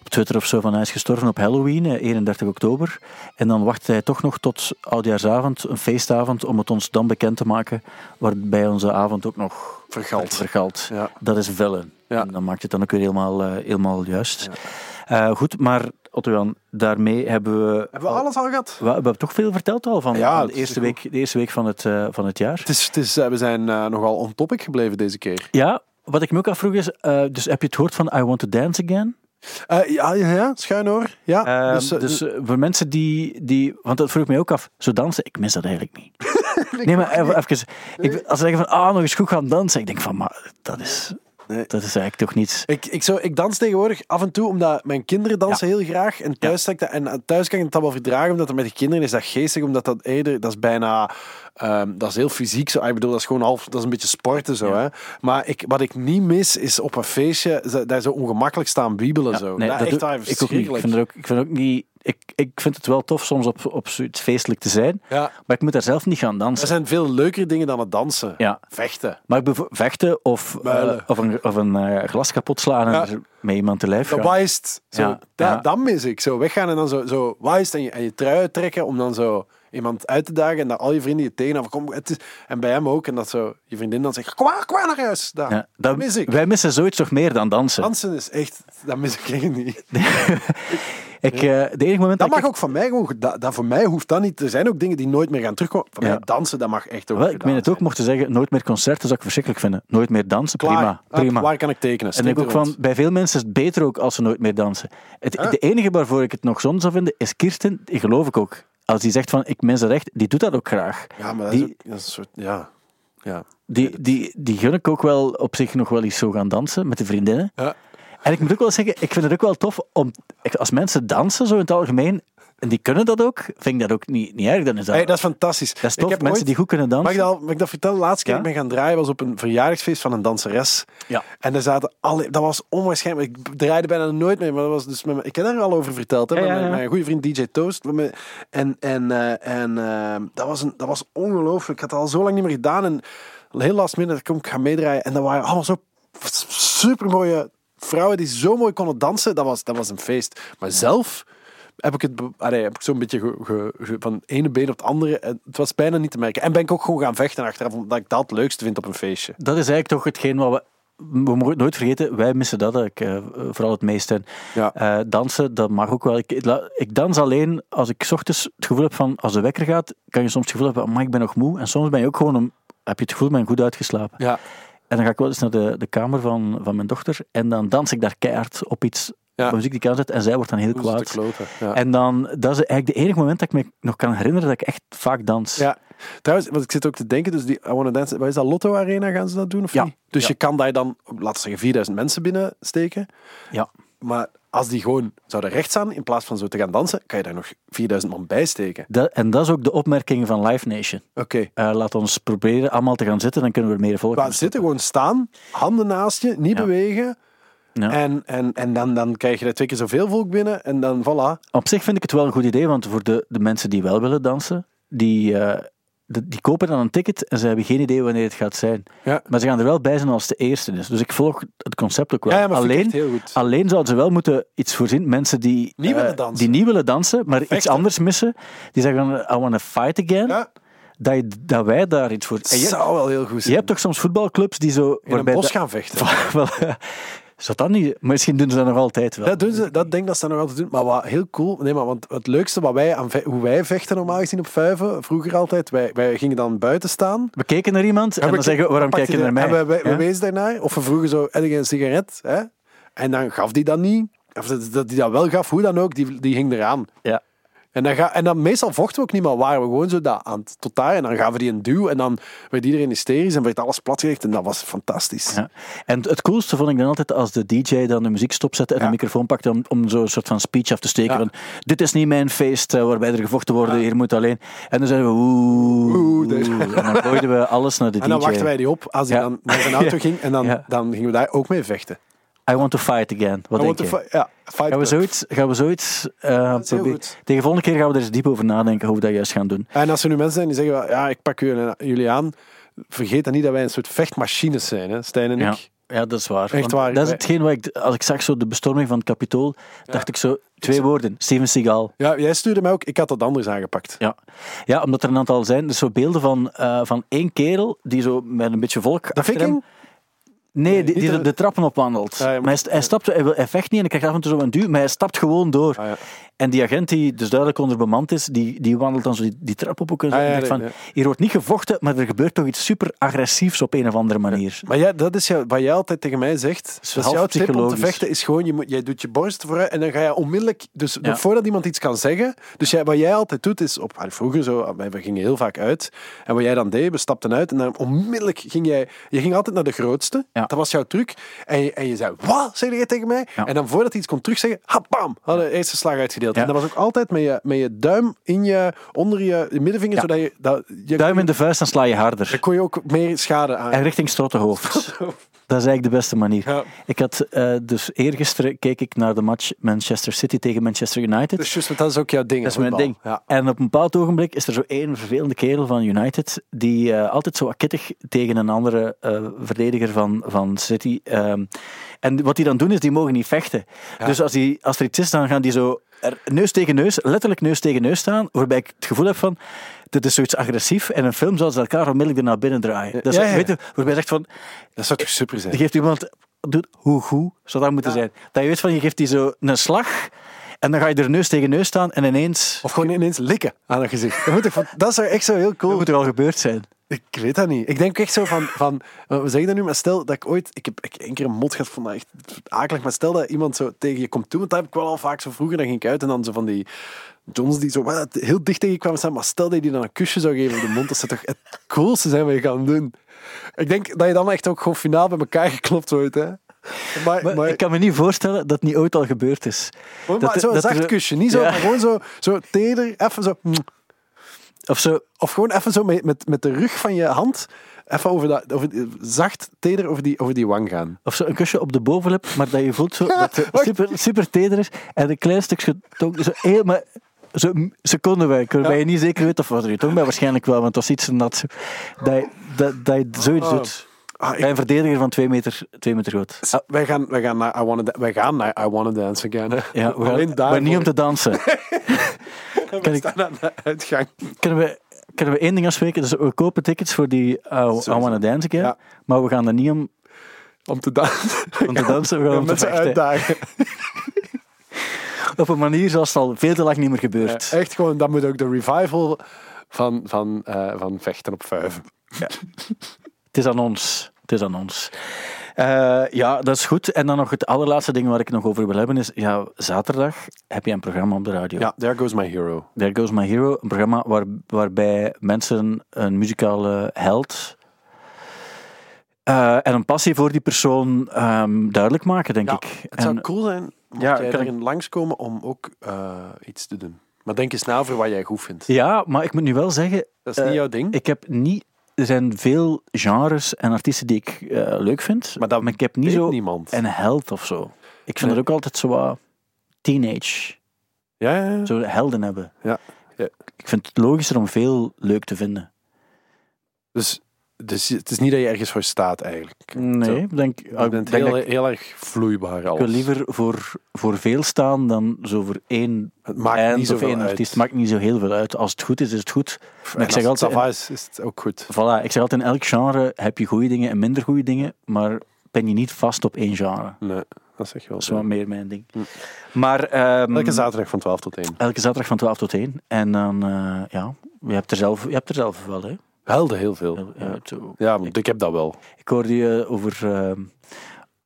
B: op Twitter of zo van hij is gestorven op Halloween, eh, 31 oktober. En dan wachtte hij toch nog tot oudjaarsavond, een feestavond, om het ons dan bekend te maken. Waarbij onze avond ook nog
C: Vergald. Ja.
B: Dat is Villain.
C: Ja.
B: En dan maakt het dan ook weer helemaal, helemaal juist. Goed, maar Otto-Jan, daarmee hebben we...
C: Hebben we alles al gehad?
B: We, we hebben toch veel verteld al van,
C: Ja,
B: van de, eerste week, de eerste week van het, eh, van het jaar.
C: Het is, het is, eh, we zijn eh, nogal on topic gebleven deze keer.
B: Ja, wat ik me ook afvroeg is, eh, dus heb je het gehoord van I Want To Dance Again?
C: Eh, ja, ja, ja, schuin hoor. Ja,
B: Ehm,
C: dus,
B: dus voor mensen die, die... Want dat vroeg ik mij ook af. Zo dansen, ik mis dat eigenlijk niet. nee, maar even... even ik, als ze zeggen van, ah, nog eens goed gaan dansen. Ik denk van, maar dat is...
C: Nee.
B: Dat is eigenlijk toch niets...
C: Ik, ik, zou, ik dans tegenwoordig af en toe, omdat mijn kinderen dansen heel graag. En thuis, dat, en thuis kan ik dat wel verdragen, omdat het met de kinderen is dat geestig, omdat dat eerder, dat is bijna, ehm, dat is heel fysiek zo. Ah, Ik bedoel, dat is gewoon half, dat is een beetje sporten zo. Hè. Maar ik, wat ik niet mis, is op een feestje, daar zo ongemakkelijk staan wiebelen zo.
B: nee,
C: dat,
B: dat
C: echt
B: doe- ik ook niet. Ik vind, het ook, ik vind het ook niet... Ik, ik vind het wel tof soms op, op zoiets feestelijk te zijn.
C: Ja.
B: Maar ik moet daar zelf niet gaan
C: Er
B: dansen.
C: zijn veel leukere dingen dan het dansen.
B: Ja.
C: Vechten.
B: Maar ik vechten of, eh, of een, of een eh, glas kapot slaan en
C: Ja.
B: er met iemand te lijf
C: Dat
B: gaan.
C: Zo, dat, dat mis ik. Zo weggaan en dan zo, zo wijst en je, en je trui uittrekken om dan zo iemand uit te dagen en dat al je vrienden je tegenhouden. Kom, het is, en bij hem ook. En dat zo je vriendin dan zegt, kom maar, kom maar naar huis. Dat,
B: Ja,
C: dat
B: dat,
C: mis ik.
B: Wij missen zoiets toch meer dan dansen.
C: Dansen is echt, dat mis ik echt niet.
B: ik, eh, de enige moment
C: Dat mag ook van mij gewoon, dat, dat voor mij hoeft dat niet. Er zijn ook dingen die nooit meer gaan terugkomen. Van
B: Ja.
C: mij dansen, dat mag echt ook
B: Wel, ik meen het ook,
C: zijn.
B: mochten zeggen, nooit meer concerten zou ik verschrikkelijk vinden. Nooit meer dansen,
C: Klaar.
B: prima.
C: Ah,
B: prima.
C: Waar kan ik tekenen?
B: En ik ook van, bij veel mensen is het beter ook als ze nooit meer dansen. Het,
C: Ah.
B: De enige waarvoor ik het nog zonde zou vinden, is Kirsten, die geloof ik ook. Als die zegt van, ik mis het recht, die doet dat ook graag.
C: Ja, maar dat is,
B: die,
C: ook, dat is een soort, ja. Ja.
B: die, die, die gun ik ook wel op zich nog wel eens zo gaan dansen met de vriendinnen.
C: Ja.
B: En ik moet ook wel zeggen, ik vind het ook wel tof om, als mensen dansen zo in het algemeen, en die kunnen dat ook, vind ik dat ook niet, niet erg. Dan is dat,
C: Hey, dat is fantastisch.
B: dat is
C: Ik
B: tof,
C: heb
B: mensen
C: ooit-
B: die goed kunnen dansen.
C: Mag ik, dat, mag ik dat vertellen? Laatste keer
B: Ja?
C: dat ik ben gaan draaien was op een verjaardagsfeest van een danseres.
B: Ja.
C: En daar zaten alle, dat was onwaarschijnlijk. Ik draaide bijna nooit mee, maar dat was dus met ik heb daar al over verteld. Hè,
B: Ja,
C: met mijn, mijn goede vriend DJ Toast. Mijn- en en, eh, en eh, dat, was een, dat was ongelooflijk. Ik had het al zo lang niet meer gedaan. En heel last minute kom ik gaan meedraaien. En dat waren allemaal zo super mooie vrouwen die zo mooi konden dansen. Dat was, dat was een feest. Maar zelf heb ik het allee, heb ik zo'n beetje ge- ge- ge- van het ene been op het andere. En Het was bijna niet te merken. En ben ik ook gewoon gaan vechten achteraf, omdat ik dat het leukste vind op een feestje.
B: Dat is eigenlijk toch hetgeen wat we... We mogen nooit vergeten, wij missen dat ik, eh, vooral het meest. En,
C: Ja.
B: eh, dansen, dat mag ook wel. Ik, dans alleen als ik ochtends het gevoel heb van, als de wekker gaat, kan je soms het gevoel hebben, maar ik ben nog moe. En soms ben je ook gewoon, een, heb je het gevoel, ben goed uitgeslapen.
C: Ja.
B: En dan ga ik wel eens naar de, de kamer van, van mijn dochter en dan dans ik daar keihard op iets,
C: Ja.
B: muziek die ik aanzet en zij wordt dan heel
C: Hoe het
B: kwaad.
C: te kloten? Ja.
B: En dan, dat is eigenlijk de enige moment dat ik me nog kan herinneren dat ik echt vaak dans.
C: Ja, trouwens, want ik zit ook te denken, dus die I Wanna Dance, wat is dat, Lotto Arena gaan ze dat doen of
B: Ja.
C: niet? Dus je kan daar dan, laten we zeggen, 4000 mensen binnensteken.
B: Ja.
C: Maar als die gewoon zouden recht staan, in plaats van zo te gaan dansen, kan je daar nog 4000 man bij steken.
B: Dat, en dat is ook de opmerking van Live Nation.
C: Oké.
B: Eh, laat ons proberen allemaal te gaan zitten, dan kunnen we er meer volk
C: Maar zitten, gewoon staan, handen naast je, niet
B: Ja.
C: bewegen.
B: Ja.
C: En, en, en dan, dan krijg je er twee keer zoveel volk binnen en dan voilà.
B: Op zich vind ik het wel een goed idee, want voor de, de mensen die wel willen dansen, die, eh, de- die kopen dan een ticket en ze hebben geen idee wanneer het gaat zijn.
C: Ja.
B: Maar ze gaan er wel bij zijn als het de eerste is. Dus ik volg het concept ook wel.
C: Ja,
B: alleen,
C: echt heel goed.
B: alleen zouden ze wel moeten iets voorzien. Mensen die,
C: Niet willen
B: eh,
C: dansen.
B: die niet willen dansen, maar iets anders missen. Die zeggen, I want to fight again.
C: Ja,
B: Dat, je, dat wij daar iets voor...
C: Dat
B: je,
C: zou wel heel goed
B: je
C: zijn.
B: hebt toch soms voetbalclubs die zo...
C: in een bos gaan vechten.
B: Is dat dan niet? Misschien doen ze dat nog altijd wel.
C: Dat, doen ze, dat denk ik dat ze dat nog altijd doen. Maar wat heel cool... Nee, maar want het leukste wat wij aan hoe wij vechten normaal gezien op vuiven, vroeger altijd, wij, wij gingen dan buiten staan.
B: We keken naar iemand en,
C: we
B: dan zeggen waarom kijk je naar mij?
C: En we, we,
B: Ja?
C: we wezen daarnaar. Of we vroegen zo, heb een sigaret? Hè? En dan gaf die dat niet. Of dat dat die dat wel gaf, hoe dan ook, die, die hing eraan.
B: Ja.
C: En dan, ga, en dan meestal vochten we ook niet, maar waren we gewoon zo dat aan het, tot daar. En dan gaven we die een duw en dan werd iedereen hysterisch en werd alles platgelegd. En dat was fantastisch.
B: Ja. En het coolste vond ik dan altijd als de DJ dan de muziek stopzette en
C: Ja.
B: de microfoon pakte om, om zo'n soort van speech af te steken.
C: Ja.
B: Van, dit is niet mijn feest eh, waarbij er gevochten worden, hier moet alleen. En dan zeiden we oeh.
C: Oeh,
B: En dan gooiden we alles naar de
C: En dan
B: DJ.
C: wachten wij die op als hij dan naar zijn auto ging. En dan, dan gingen we daar ook mee vechten.
B: I want to fight again. Wat
C: I
B: denk je?
C: fi- ja, fight
B: Gaan we zoiets, gaan we zoiets eh, proberen?
C: goed.
B: Tegen de volgende keer gaan we er eens diep over nadenken hoe we dat juist gaan doen.
C: En als er nu mensen zijn die zeggen, ja, ik pak jullie jullie aan. Vergeet dan niet dat wij een soort vechtmachines zijn, hè, Stijn en
B: Ja.
C: ik.
B: Ja, dat is waar.
C: Echt waar.
B: Dat is hetgeen wat ik, als ik zag zo de bestorming van het Capitool, dacht ik zo, twee woorden, Steven Seagal.
C: Ja, jij stuurde mij ook, ik had dat anders aangepakt.
B: Ja. ja, omdat er een aantal zijn. Dus zo beelden van, eh, van één kerel die zo met een beetje volk
C: De
B: achter hem... Nee, die, de, trappen opwandelt.
C: Ja, ja, maar-
B: maar hij, hij, stapt, hij, wil- hij vecht niet en hij krijgt af en toe zo een duw, maar hij stapt gewoon door.
C: Ah, ja.
B: En die agent die dus duidelijk onderbemand is, die, die wandelt dan zo die, die trap op ook en.
C: Ah,
B: denkt van, hier wordt niet gevochten, maar er gebeurt toch iets super agressiefs op een of andere manier.
C: Maar ja, dat is wat jij altijd tegen mij zegt. Dat
B: half
C: jouw tip om te vechten. Is gewoon, je moet, jij doet je borst vooruit en dan ga je onmiddellijk. Dus voordat iemand iets kan zeggen. Dus jij, wat jij altijd doet is. Op, ah, vroeger zo, wij we gingen heel vaak uit. En wat jij dan deed, we stapten uit. En dan onmiddellijk ging jij. Je ging altijd naar de grootste.
B: Ja.
C: Dat was jouw truc. En je, en je zei: Wat? Zeg je tegen mij? En dan voordat hij iets kon terugzeggen. Ha, bam! Hadden de eerste slag uitgedeeld. En dat was ook altijd met je, met je duim in je. onder je, middenvinger. Zodat je. Dat, je
B: Duim in de vuist, dan sla je harder.
C: Dan kon je ook meer schade aan.
B: En richting strottenhoofd. Dat is eigenlijk de beste manier.
C: Ja.
B: Ik had eh, dus eergisteren keek ik naar de match Manchester City tegen Manchester United.
C: Dus juist, want dat is ook jouw ding.
B: Dat is mijn ding.
C: Ja.
B: En op een bepaald ogenblik is er zo één vervelende kerel van United die eh, altijd zo wat kittig tegen een andere eh, verdediger van, van City. ehm, en wat die dan doen is, die mogen niet vechten. Dus als, die, als er iets is, dan gaan die zo neus tegen neus, letterlijk neus tegen neus staan, waarbij ik het gevoel heb van, dit is zoiets agressief. En een film zouden ze elkaar onmiddellijk er naar binnen draaien. Dat is,
C: Ja, ja.
B: Weet je, waarbij je zegt van,
C: Dat zou toch super zijn?
B: je geeft iemand, doet hoe goed zou dat moeten zijn. Dat je weet van, je geeft die zo een slag, en dan ga je er neus tegen neus staan, en ineens...
C: Of gewoon ineens likken aan een gezicht. Dat, moet toch van- dat zou echt zo heel cool
B: Dat moet er al gebeurd zijn.
C: Ik weet dat niet. Ik denk echt zo van, van we zeggen dat nu, maar stel dat ik ooit, ik heb ik één keer een mot gehad, vond dat echt akelig, maar stel dat iemand zo tegen je komt toe, want dat heb ik wel al vaak zo vroeger, dan ging ik uit en dan zo van die Johns die zo wat, heel dicht tegen je kwamen staan, maar stel dat je die dan een kusje zou geven op de mond, dat zou toch het coolste zijn wat je kan doen. Ik denk dat je dan echt ook gewoon finaal bij elkaar geklopt wordt, hè. Maar,
B: Maar,
C: maar,
B: ik kan me niet voorstellen dat het niet ooit al gebeurd is.
C: maar
B: dat-
C: zo'n zacht kusje, niet zo,
B: Ja.
C: maar gewoon zo, zo teder, even zo...
B: Of zo,
C: Of gewoon even zo met, met, met de rug van je hand, even over dat, over, zacht, teder over die, over die wang gaan.
B: of zo een kusje op de bovenlip, maar dat je voelt zo, dat het super, super teder is. En een klein stukje tong, zo heel, maar zo secondenwerk, waarbij je niet zeker weet of wat er je tong bij, waarschijnlijk wel, want het was iets nat. Dat je, dat, dat je zoiets
C: Oh.
B: doet.
C: Ah, ik-
B: Bij een verdediger van twee meter, twee meter groot.
C: Ah, wij, gaan, wij, gaan naar I Wanna, wij gaan naar I Wanna Dance Again. hè.
B: Ja, we gaan, maar niet om te dansen.
C: We
B: kan ik-
C: staan aan de uitgang.
B: Kunnen we, kunnen we één ding afspreken? Dus we kopen tickets voor die uh, I Wanna Dance Again,
C: Ja.
B: maar we gaan er niet om,
C: Om te dansen.
B: om te dansen, we gaan
C: Ja,
B: om te vechten.
C: uitdagen.
B: Op een manier zoals het al veel te lang niet meer gebeurt.
C: Echt gewoon, dat moet ook de revival van, van, eh, van vechten op vijf.
B: Het is aan ons. Het is aan ons. Eh, ja, dat is goed. En dan nog het allerlaatste ding waar ik nog over wil hebben is, ja, zaterdag heb je een programma op de radio.
C: Ja, there goes my hero.
B: There Goes My Hero, een programma waar, waarbij mensen een muzikale held eh, en een passie voor die persoon ehm, duidelijk maken, denk
C: Ja,
B: ik.
C: het zou
B: En-
C: cool zijn mocht
B: Ja,
C: jij
B: kan ik-
C: erin langskomen om ook eh, iets te doen. Maar denk eens na over wat jij goed vindt.
B: ja, maar ik moet nu wel zeggen,
C: Dat is niet jouw ding.
B: ik heb niet... Er zijn veel genres en artiesten die ik eh, leuk vind,
C: Maar dat
B: ik heb niet zo
C: niemand.
B: een held of zo. Ik vind
C: Nee.
B: het ook altijd zo wat teenage.
C: Ja, ja, ja.
B: Zo helden hebben.
C: Ja. Ja.
B: Ik vind het logischer om veel leuk te vinden.
C: Dus, dus het is niet dat je ergens voor staat eigenlijk.
B: Nee, ik denk, ik denk
C: heel, erg vloeibaar
B: ik wil
C: alles.
B: liever voor, voor veel staan dan zo voor één
C: Het maakt niet
B: of één
C: uit.
B: artiest. Maakt niet zo heel veel uit. Als het goed is, is het goed.
C: En
B: ik zeg
C: het
B: altijd-
C: is, is het ook goed.
B: Voilà, ik zeg altijd, in elk genre heb je goede dingen en minder goede dingen, maar ben je niet vast op één genre.
C: Nee, dat zeg je wel.
B: Dat is wel meer mijn ding. Maar, ehm,
C: Elke zaterdag van 12 tot 1.
B: elke zaterdag van 12 tot 1. En dan, eh, ja, je hebt er zelf, je hebt er zelf wel, hè.
C: Helden heel veel.
B: Heel-
C: Ja,
B: ja, zo.
C: ja want ik heb dat wel.
B: Ik hoorde je over, ehm,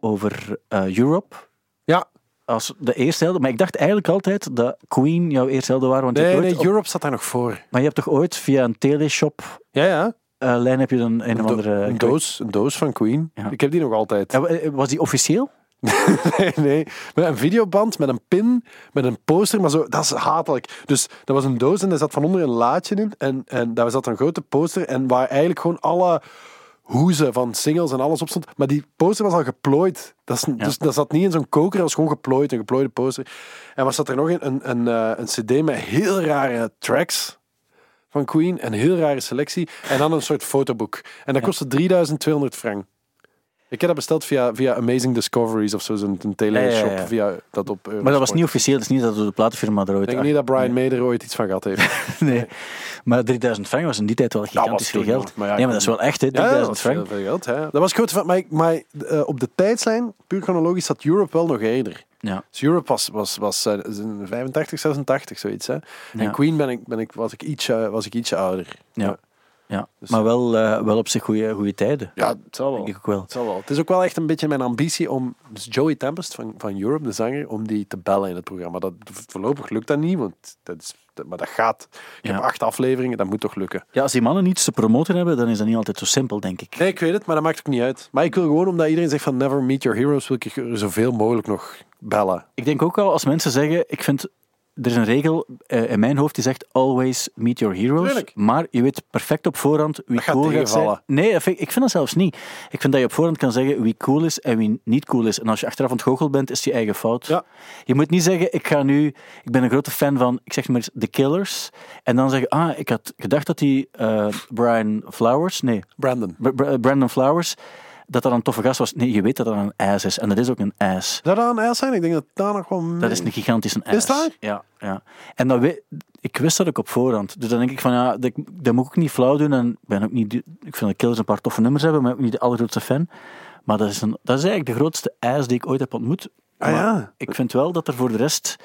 B: over eh, Europe
C: Ja.
B: als de eerste helden. Maar ik dacht eigenlijk altijd dat Queen jouw eerste helden waren. Want je
C: Nee, nee,
B: op-
C: Europe staat daar nog voor.
B: maar je hebt toch ooit via een teleshop
C: Ja, ja.
B: eh, lijn heb je dan een, of andere...
C: een, doos, een doos van Queen.
B: Ja.
C: Ik heb die nog altijd.
B: Ja, wa- was die officieel?
C: Nee, nee. Met een videoband, met een pin, met een poster, maar zo, dat is hatelijk. Dus dat was een doos en daar zat van onder een laadje in. En, en daar zat een grote poster en waar eigenlijk gewoon alle hoezen van singles en alles op stond. Maar die poster was al geplooid. Dat, is, dus, dat zat niet in zo'n koker, dat was gewoon geplooid, een geplooide poster. En wat zat er nog in? Een, een, eh, een cd met heel rare tracks van Queen, een heel rare selectie. En dan een soort fotoboek. En dat kostte 3200 frank. Ik heb dat besteld via, via Amazing Discoveries of zo, zo'n een teleshop
B: Ja, ja, ja.
C: via dat op Eurosport.
B: Maar dat was niet officieel. Is niet dat de platenfirma er ooit...
C: Ik denk niet dat Brian May er ooit iets van gehad heeft.
B: Nee. Maar 3000 frank was in die tijd wel gigantisch veel geld.
C: ja. Maar ja,
B: nee, maar dat is wel echt, hè,
C: Ja,
B: 3000
C: dat is veel,
B: frank.
C: veel geld. Hè. Dat was groot maar, maar eh, op de tijdslijn, puur chronologisch, zat Europe wel nog eerder.
B: Ja.
C: Dus Europe was, was, was eh, in 85, 86, zoiets. Hè. En Queen ben ik, ben ik, was, ik ietsje, was ik ietsje ouder.
B: Ja. Ja,
C: Dus-
B: maar wel, eh, wel op zich goede tijden.
C: Ja, het zal wel.
B: Denk ik ook wel.
C: Het zal wel. Het is ook wel echt een beetje mijn ambitie om dus Joey Tempest van, van Europe, de zanger, om die te bellen in het programma. Dat, voorlopig lukt dat niet, want dat is, dat- maar dat gaat. Ik
B: Ja.
C: heb acht afleveringen, dat moet toch lukken.
B: Ja, als die mannen niets te promoten hebben, dan is dat niet altijd zo simpel, denk ik.
C: Nee, ik weet het, maar dat maakt ook niet uit. Maar ik wil gewoon, omdat iedereen zegt van never meet your heroes, wil ik er zoveel mogelijk nog bellen.
B: Ik denk ook al, als mensen zeggen, ik vind, er is een regel eh, in mijn hoofd die zegt always meet your heroes.
C: Tuurlijk.
B: Maar je weet perfect op voorhand wie
C: Dat
B: cool gaat zijn. Nee, ik, ik vind dat zelfs niet. Ik vind dat je op voorhand kan zeggen wie cool is en wie niet cool is. En als je achteraf ontgoocheld bent, is het je eigen fout.
C: Ja.
B: Je moet niet zeggen, ik ga nu, ik ben een grote fan van, ik zeg maar eens, The Killers. En dan zeggen, ah, ik had gedacht dat die eh, Brian Flowers, nee,
C: Brandon.
B: Br- Br- Brandon Flowers, dat dat een toffe gast was. Nee, je weet dat dat een ass is. En dat is ook een ass.
C: Zou dat een ijs zijn? Ik denk dat daar nog wel...
B: Dat is een gigantische ass.
C: Is waar?
B: Ja, ja. En dat we, ik wist dat ook op voorhand. Dus dan denk ik van, ja, dat, dat moet ik ook niet flauw doen. En ik ben ook niet, ik vind dat Killers een paar toffe nummers hebben, maar ook niet de allergrootste fan. Maar dat is, een, dat is eigenlijk de grootste ass die ik ooit heb ontmoet.
C: Ah, ja.
B: Ik vind wel dat er voor de rest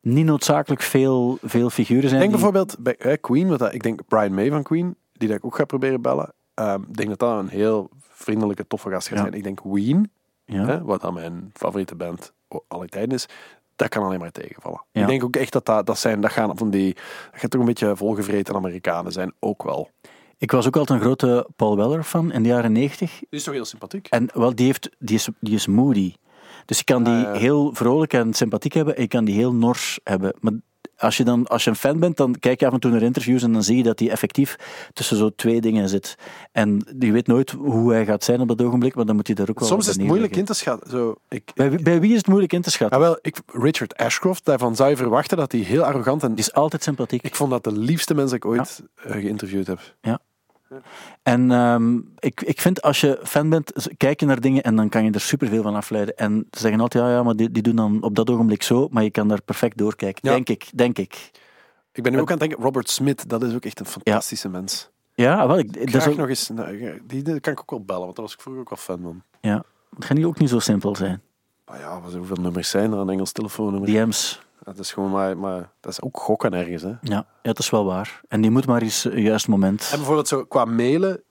B: niet noodzakelijk veel, veel figuren zijn.
C: Ik denk
B: die-
C: bijvoorbeeld bij eh, Queen, wat dat, ik denk Brian May van Queen, die dat ik ook ga proberen bellen. Ehm, Ik denk dat dat een heel vriendelijke, toffe gast gaat zijn. Ik denk Ween,
B: Ja.
C: hè, wat dan mijn favoriete band aller tijden is, dat kan alleen maar tegenvallen.
B: Ja.
C: Ik denk ook echt dat dat, dat zijn, dat gaan van die, dat gaat toch een beetje volgevreten Amerikanen zijn, ook wel.
B: Ik was ook altijd een grote Paul Weller fan in de jaren negentig.
C: Die is toch heel sympathiek?
B: En wel, die, heeft, die, is, die is moody. Dus je kan die
C: Ah, ja.
B: heel vrolijk en sympathiek hebben en je kan die heel nors hebben. Maar als je, dan, als je een fan bent, dan kijk je af en toe naar interviews en dan zie je dat hij effectief tussen zo twee dingen zit. En je weet nooit hoe hij gaat zijn op dat ogenblik, maar dan moet hij er ook wel
C: Soms is het moeilijk in te schatten. Zo, ik,
B: Bij, wie- bij wie is het moeilijk in te schatten?
C: ah, wel, ik, Richard Ashcroft, daarvan zou je verwachten dat hij heel arrogant en
B: Die is altijd sympathiek.
C: ik vond dat de liefste mens dat ik ooit eh, geïnterviewd heb.
B: En ehm, ik, ik vind als je fan bent, kijk je naar dingen en dan kan je er superveel van afleiden. En ze zeggen altijd, ja, ja, maar die, die doen dan op dat ogenblik zo, maar je kan daar perfect doorkijken.
C: Ja.
B: Denk ik, denk ik.
C: Ik ben nu ook aan het denken, Robert Smith, dat is ook echt een fantastische mens.
B: Ja, wel, ik,
C: Graag
B: ook,
C: nog eens, nou, die, die kan ik ook wel bellen, want daar was ik vroeger ook wel fan van.
B: ja, het gaat niet ook niet zo simpel zijn.
C: Maar ja, wat- hoeveel nummers zijn er? Een Engels telefoonnummer.
B: DM's,
C: Dat is gewoon maar, maar dat is ook gokken ergens. Hè.
B: ja, dat is wel waar. En die moet maar eens een juist moment.
C: En bijvoorbeeld zo qua mailen,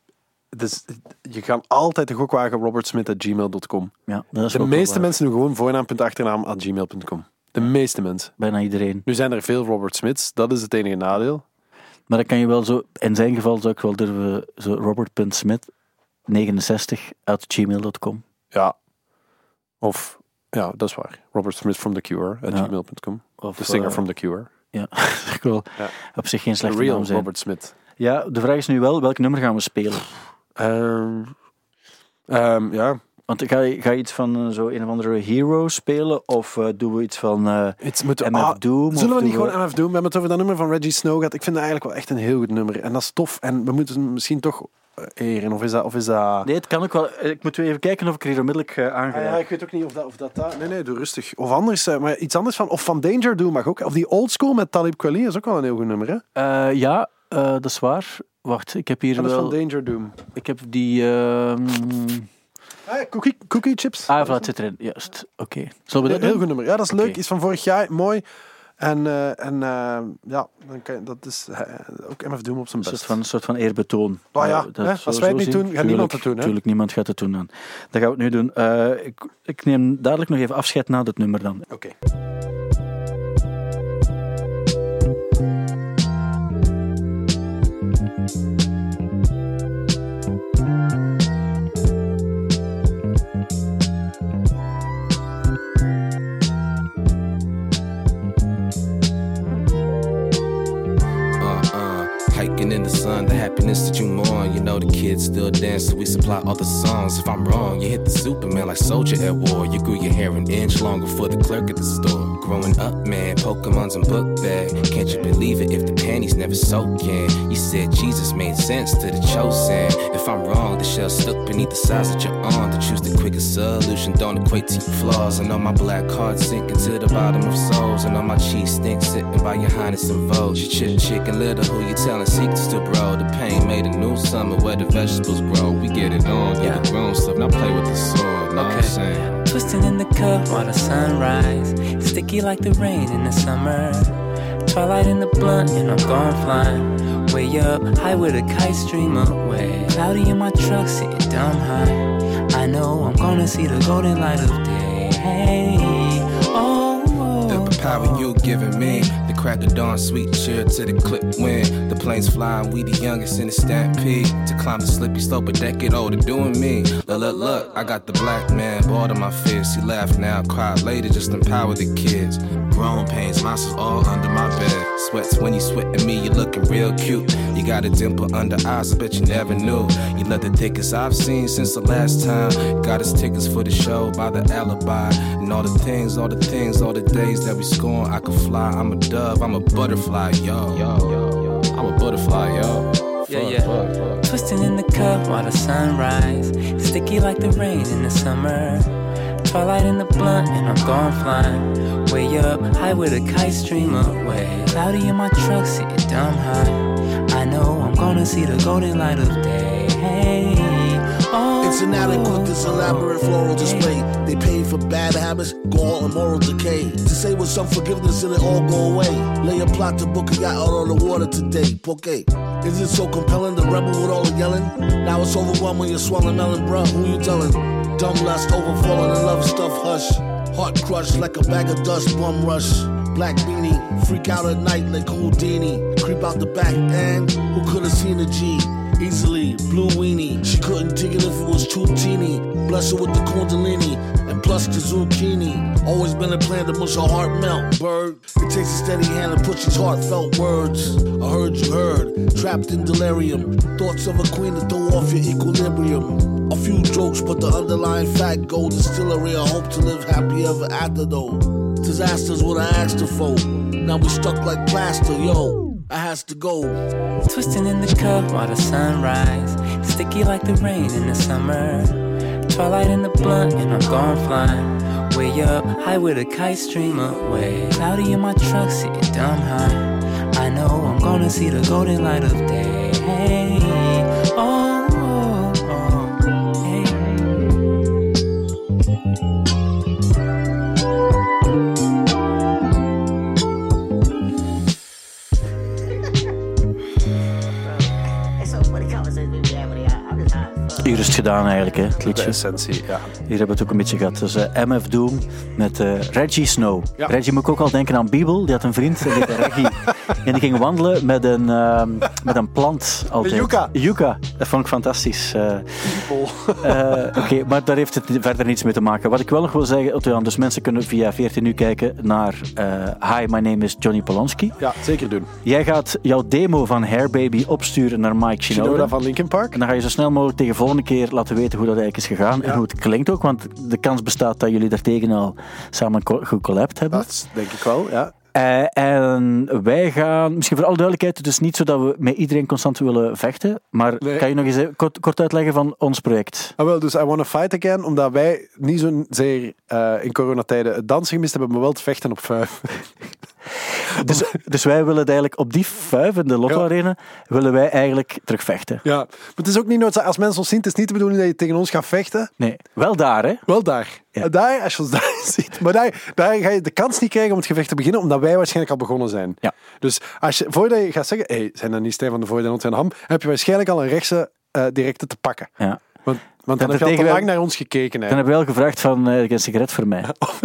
C: dus, je kan altijd de gokwagen robertsmith.gmail.com.
B: Ja, dat is
C: De meeste mensen doen gewoon voornaam.achternaam at gmail.com. De meeste mensen.
B: Bijna iedereen.
C: Nu zijn er veel Robert Smiths, dat is het enige nadeel.
B: Maar dan kan je wel zo, in zijn geval zou ik wel durven, zo robert.smith69 at gmail.com.
C: Ja. Of, ja, dat is waar. Robert Smith from The Cure at
B: Ja.
C: gmail.com.
B: Of,
C: De singer
B: eh,
C: from The Cure.
B: Ja, ik wil
C: Ja.
B: op zich geen
C: The
B: slechte
C: real
B: naam zijn.
C: Robert Smith.
B: Ja, de vraag is nu wel, welk nummer gaan we spelen?
C: Ehm, ehm, ja,
B: Want ga je, ga je iets van eh, zo een of andere hero spelen? Of eh, doen we iets van eh,
C: iets moet,
B: MF
C: ah,
B: Doom?
C: Zullen we
B: doen
C: niet gewoon MF Doom? We hebben het over dat nummer van Reggie Snow gehad. Ik vind dat eigenlijk wel echt een heel goed nummer. En dat is tof. En we moeten misschien toch eren. Of is dat... Of is dat...
B: Nee, het kan ook wel. Ik moet even kijken of ik er hier onmiddellijk uh, aan ga.
C: Ah, ja, ik weet ook niet of dat, of dat, dat... Nee, nee, doe rustig. Of anders, eh, maar iets anders van... Of van Danger Doom mag ook. Of die Old School met Talib Kweli is ook wel een heel goed nummer, hè?
B: Eh, ja, dat is waar. Wacht, ik heb hier
C: Dat is van
B: wel...
C: Danger Doom.
B: Ik heb die... ehm
C: Ah, cookie, cookie chips.
B: Ah, voilà, het zit erin. Juist. Oké. Zullen we dat
C: heel
B: doen?
C: goed nummer. Ja, dat is leuk. Is van vorig jaar. Mooi. En, eh, en eh, ja, dan kan je, dat is eh, ook MF Doom op zijn
B: Een soort
C: best.
B: van, een soort van eerbetoon.
C: Ah ja,
B: dat
C: hè, als wij het niet doen, gaat niemand het doen, hè?
B: Tuurlijk, niemand gaat het doen dan. Dan gaan we het nu doen. Ik, ik neem dadelijk nog even afscheid na dat nummer dan.
C: Oké.
G: Uh, happiness that you mourn. You know the kids still dance, so we supply other songs. If I'm wrong, you hit the Superman like soldier at war. You grew your hair an inch longer for the clerk at the store. Growing up, man, Pokemon's and book bag. Can't you believe it if the panties never soak in? You said Jesus made sense to the chosen. If I'm wrong, the shell stuck beneath the size that you're on. To choose the quickest solution don't equate to your flaws. I know my black card sinking to the bottom of souls. And on my cheese stink sitting by your highness and vogue. You chip chicken little who you telling secrets to, bro. The pain made a new summer where the vegetables grow. We get it on,
H: Yeah.
G: the grown stuff. Now play with the sword. Know what I'm saying?
H: Twisting in the cup while the sunrise. Sticky like the rain in the summer. Twilight in the blunt and I'm gone flying. Way up, high with a kite stream away. Cloudy in my truck, sitting dumb high. I know I'm gonna see the golden light of day. Hey, oh, oh,
G: The power you giving me, crack of dawn, sweet cheer to the clip wind. The planes flying, we the youngest in the stampede. To climb the slippy slope, a decade older, doing me. Look, look, look, I got the black man, bored of my fist. He laughed now, cried later, just empower the kids. Grown pains, monsters all under my bed. Sweats when you sweat at me, you looking real cute. You got a dimple under eyes, I bet you never knew. You love the thickest I've seen since the last time. Got us tickets for the show by the alibi. And all the things, all the things, all the days that we scorn. I could fly, I'm a dove, I'm a butterfly, yo. Yo, yo, yo. I'm a butterfly, yo.
H: Yeah, yeah. Twisting in the cup while the sun sunrise. Sticky like the rain in the summer. Twilight in the blunt and I'm gone flying. Way up, high with a kite stream away. Cloudy in my truck, sitting dumb high. I know I'm gonna see the golden light of day. Oh,
D: It's inadequate, this elaborate floral display. They pay for bad habits, gall, and moral decay. To say with some forgiveness and it all go away. Lay a plot to book a yacht out on the water today. Okay. Is it so compelling, the rebel with all the yelling? Now it's overwhelming, you're swallowing melon, bruh. Who you telling? Dumb lust, overfalling in love stuff, hush. Heart crushed like a bag of dust, bum rush. Black beanie, freak out at night like Houdini. Creep out the back and who could have seen a G? Easily, blue weenie. She couldn't dig it if it was too teeny. Bless her with the kundalini and plus the zucchini. Always been a plan to mush her heart melt, bird. It takes a steady hand to push these heartfelt words. I heard you heard, trapped in delirium. Thoughts of a queen to throw off your equilibrium. A few jokes, but the underlying fact gold distillery. I hope to live happy ever after though. Disasters what I asked her for. Now we stuck like plaster, yo. I has to go.
H: Twisting in the cup while the sunrise. Sticky like the rain in the summer. Twilight in the blunt and I'm gone flying. Way up, high with a kite stream away. Cloudy in my truck, sitting dumb high. I know I'm gonna see the golden light of day. Oh,
B: gedaan eigenlijk, hè, het
C: De
B: liedje.
C: essentie, ja.
B: Hier hebben we het ook een beetje gehad. Dus eh, MF Doom met eh, Reggie Snow.
C: Ja.
B: Reggie moet ik ook al denken aan Bibel. Die had een vriend, die heette Reggie. en die ging wandelen met een, ehm, met een plant altijd.
C: yucca.
B: Yucca. Dat vond ik fantastisch. Eh, Oké, maar daar heeft het verder niets mee te maken. Wat ik wel nog wil zeggen, Otto-Jan, dus mensen kunnen via 14 nu kijken naar Hi, my name is Johnny Polanski.
C: ja, zeker doen.
B: Jij gaat jouw demo van Hair Baby opsturen naar Mike Shinoda.
C: Shinoda van Linkin Park.
B: En dan ga je zo snel mogelijk tegen de volgende keer laten weten hoe dat eigenlijk is gegaan en hoe het klinkt ook, want de kans bestaat dat jullie daartegen al samen co- gecollabt hebben.
C: Dat denk ik wel, ja.
B: Eh, en wij gaan, misschien voor alle duidelijkheid, het is niet zo dat we met iedereen constant willen vechten, maar
C: Nee.
B: kan je nog eens kort, kort uitleggen van ons project?
C: Ah, wel, dus I Wanna Fight Again, omdat wij niet zozeer eh in coronatijden het dansen gemist hebben, maar wel het vechten op vijf.
B: Dus, dus wij willen eigenlijk op die vijf in de Lotto
C: Ja.
B: Arena, willen wij eigenlijk terugvechten.
C: Ja, maar het is ook niet noodzakelijk, als mensen ons zien, het is niet de bedoeling dat je tegen ons gaat vechten.
B: Nee, wel daar hè.
C: Wel daar.
B: Ja.
C: Eh, Daar, als je ons daar ziet. Maar daar, daar ga je de kans niet krijgen om het gevecht te beginnen, omdat wij waarschijnlijk al begonnen zijn.
B: Ja.
C: Dus als je, voordat je gaat zeggen, hey, zijn dat niet Stijn van de Voorde en Otto en Ham, heb je waarschijnlijk al een rechtse eh, directe te pakken.
B: Ja.
C: Want, dan heb je al te lang naar ons gekeken. Hè.
B: Dan hebben we wel gevraagd van eh, een sigaret voor mij.
C: Of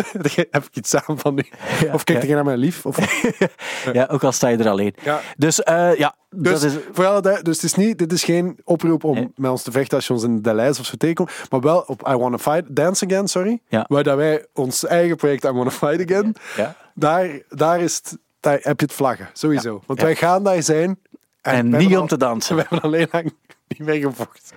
C: heb ik iets aan van nu?
B: Ja,
C: of kijk je naar mijn lief? Of,
B: Ja, ook al sta je er alleen. Dus eh, ja,
C: Dus,
B: dat is...
C: voor alle du- dus het is niet, dit is geen oproep om
B: Nee.
C: met ons te vechten als je ons in de lijst of zo tegenkomt, maar wel op I Wanna Fight, Dance Again, sorry.
B: Ja.
C: Waar dat wij ons eigen project I Wanna Fight Again,
B: Ja.
C: daar, daar, is het, daar heb je het vlaggen, sowieso. Want wij gaan daar zijn
B: En niet om te dansen.
C: We hebben alleen lang niet meer gevochten.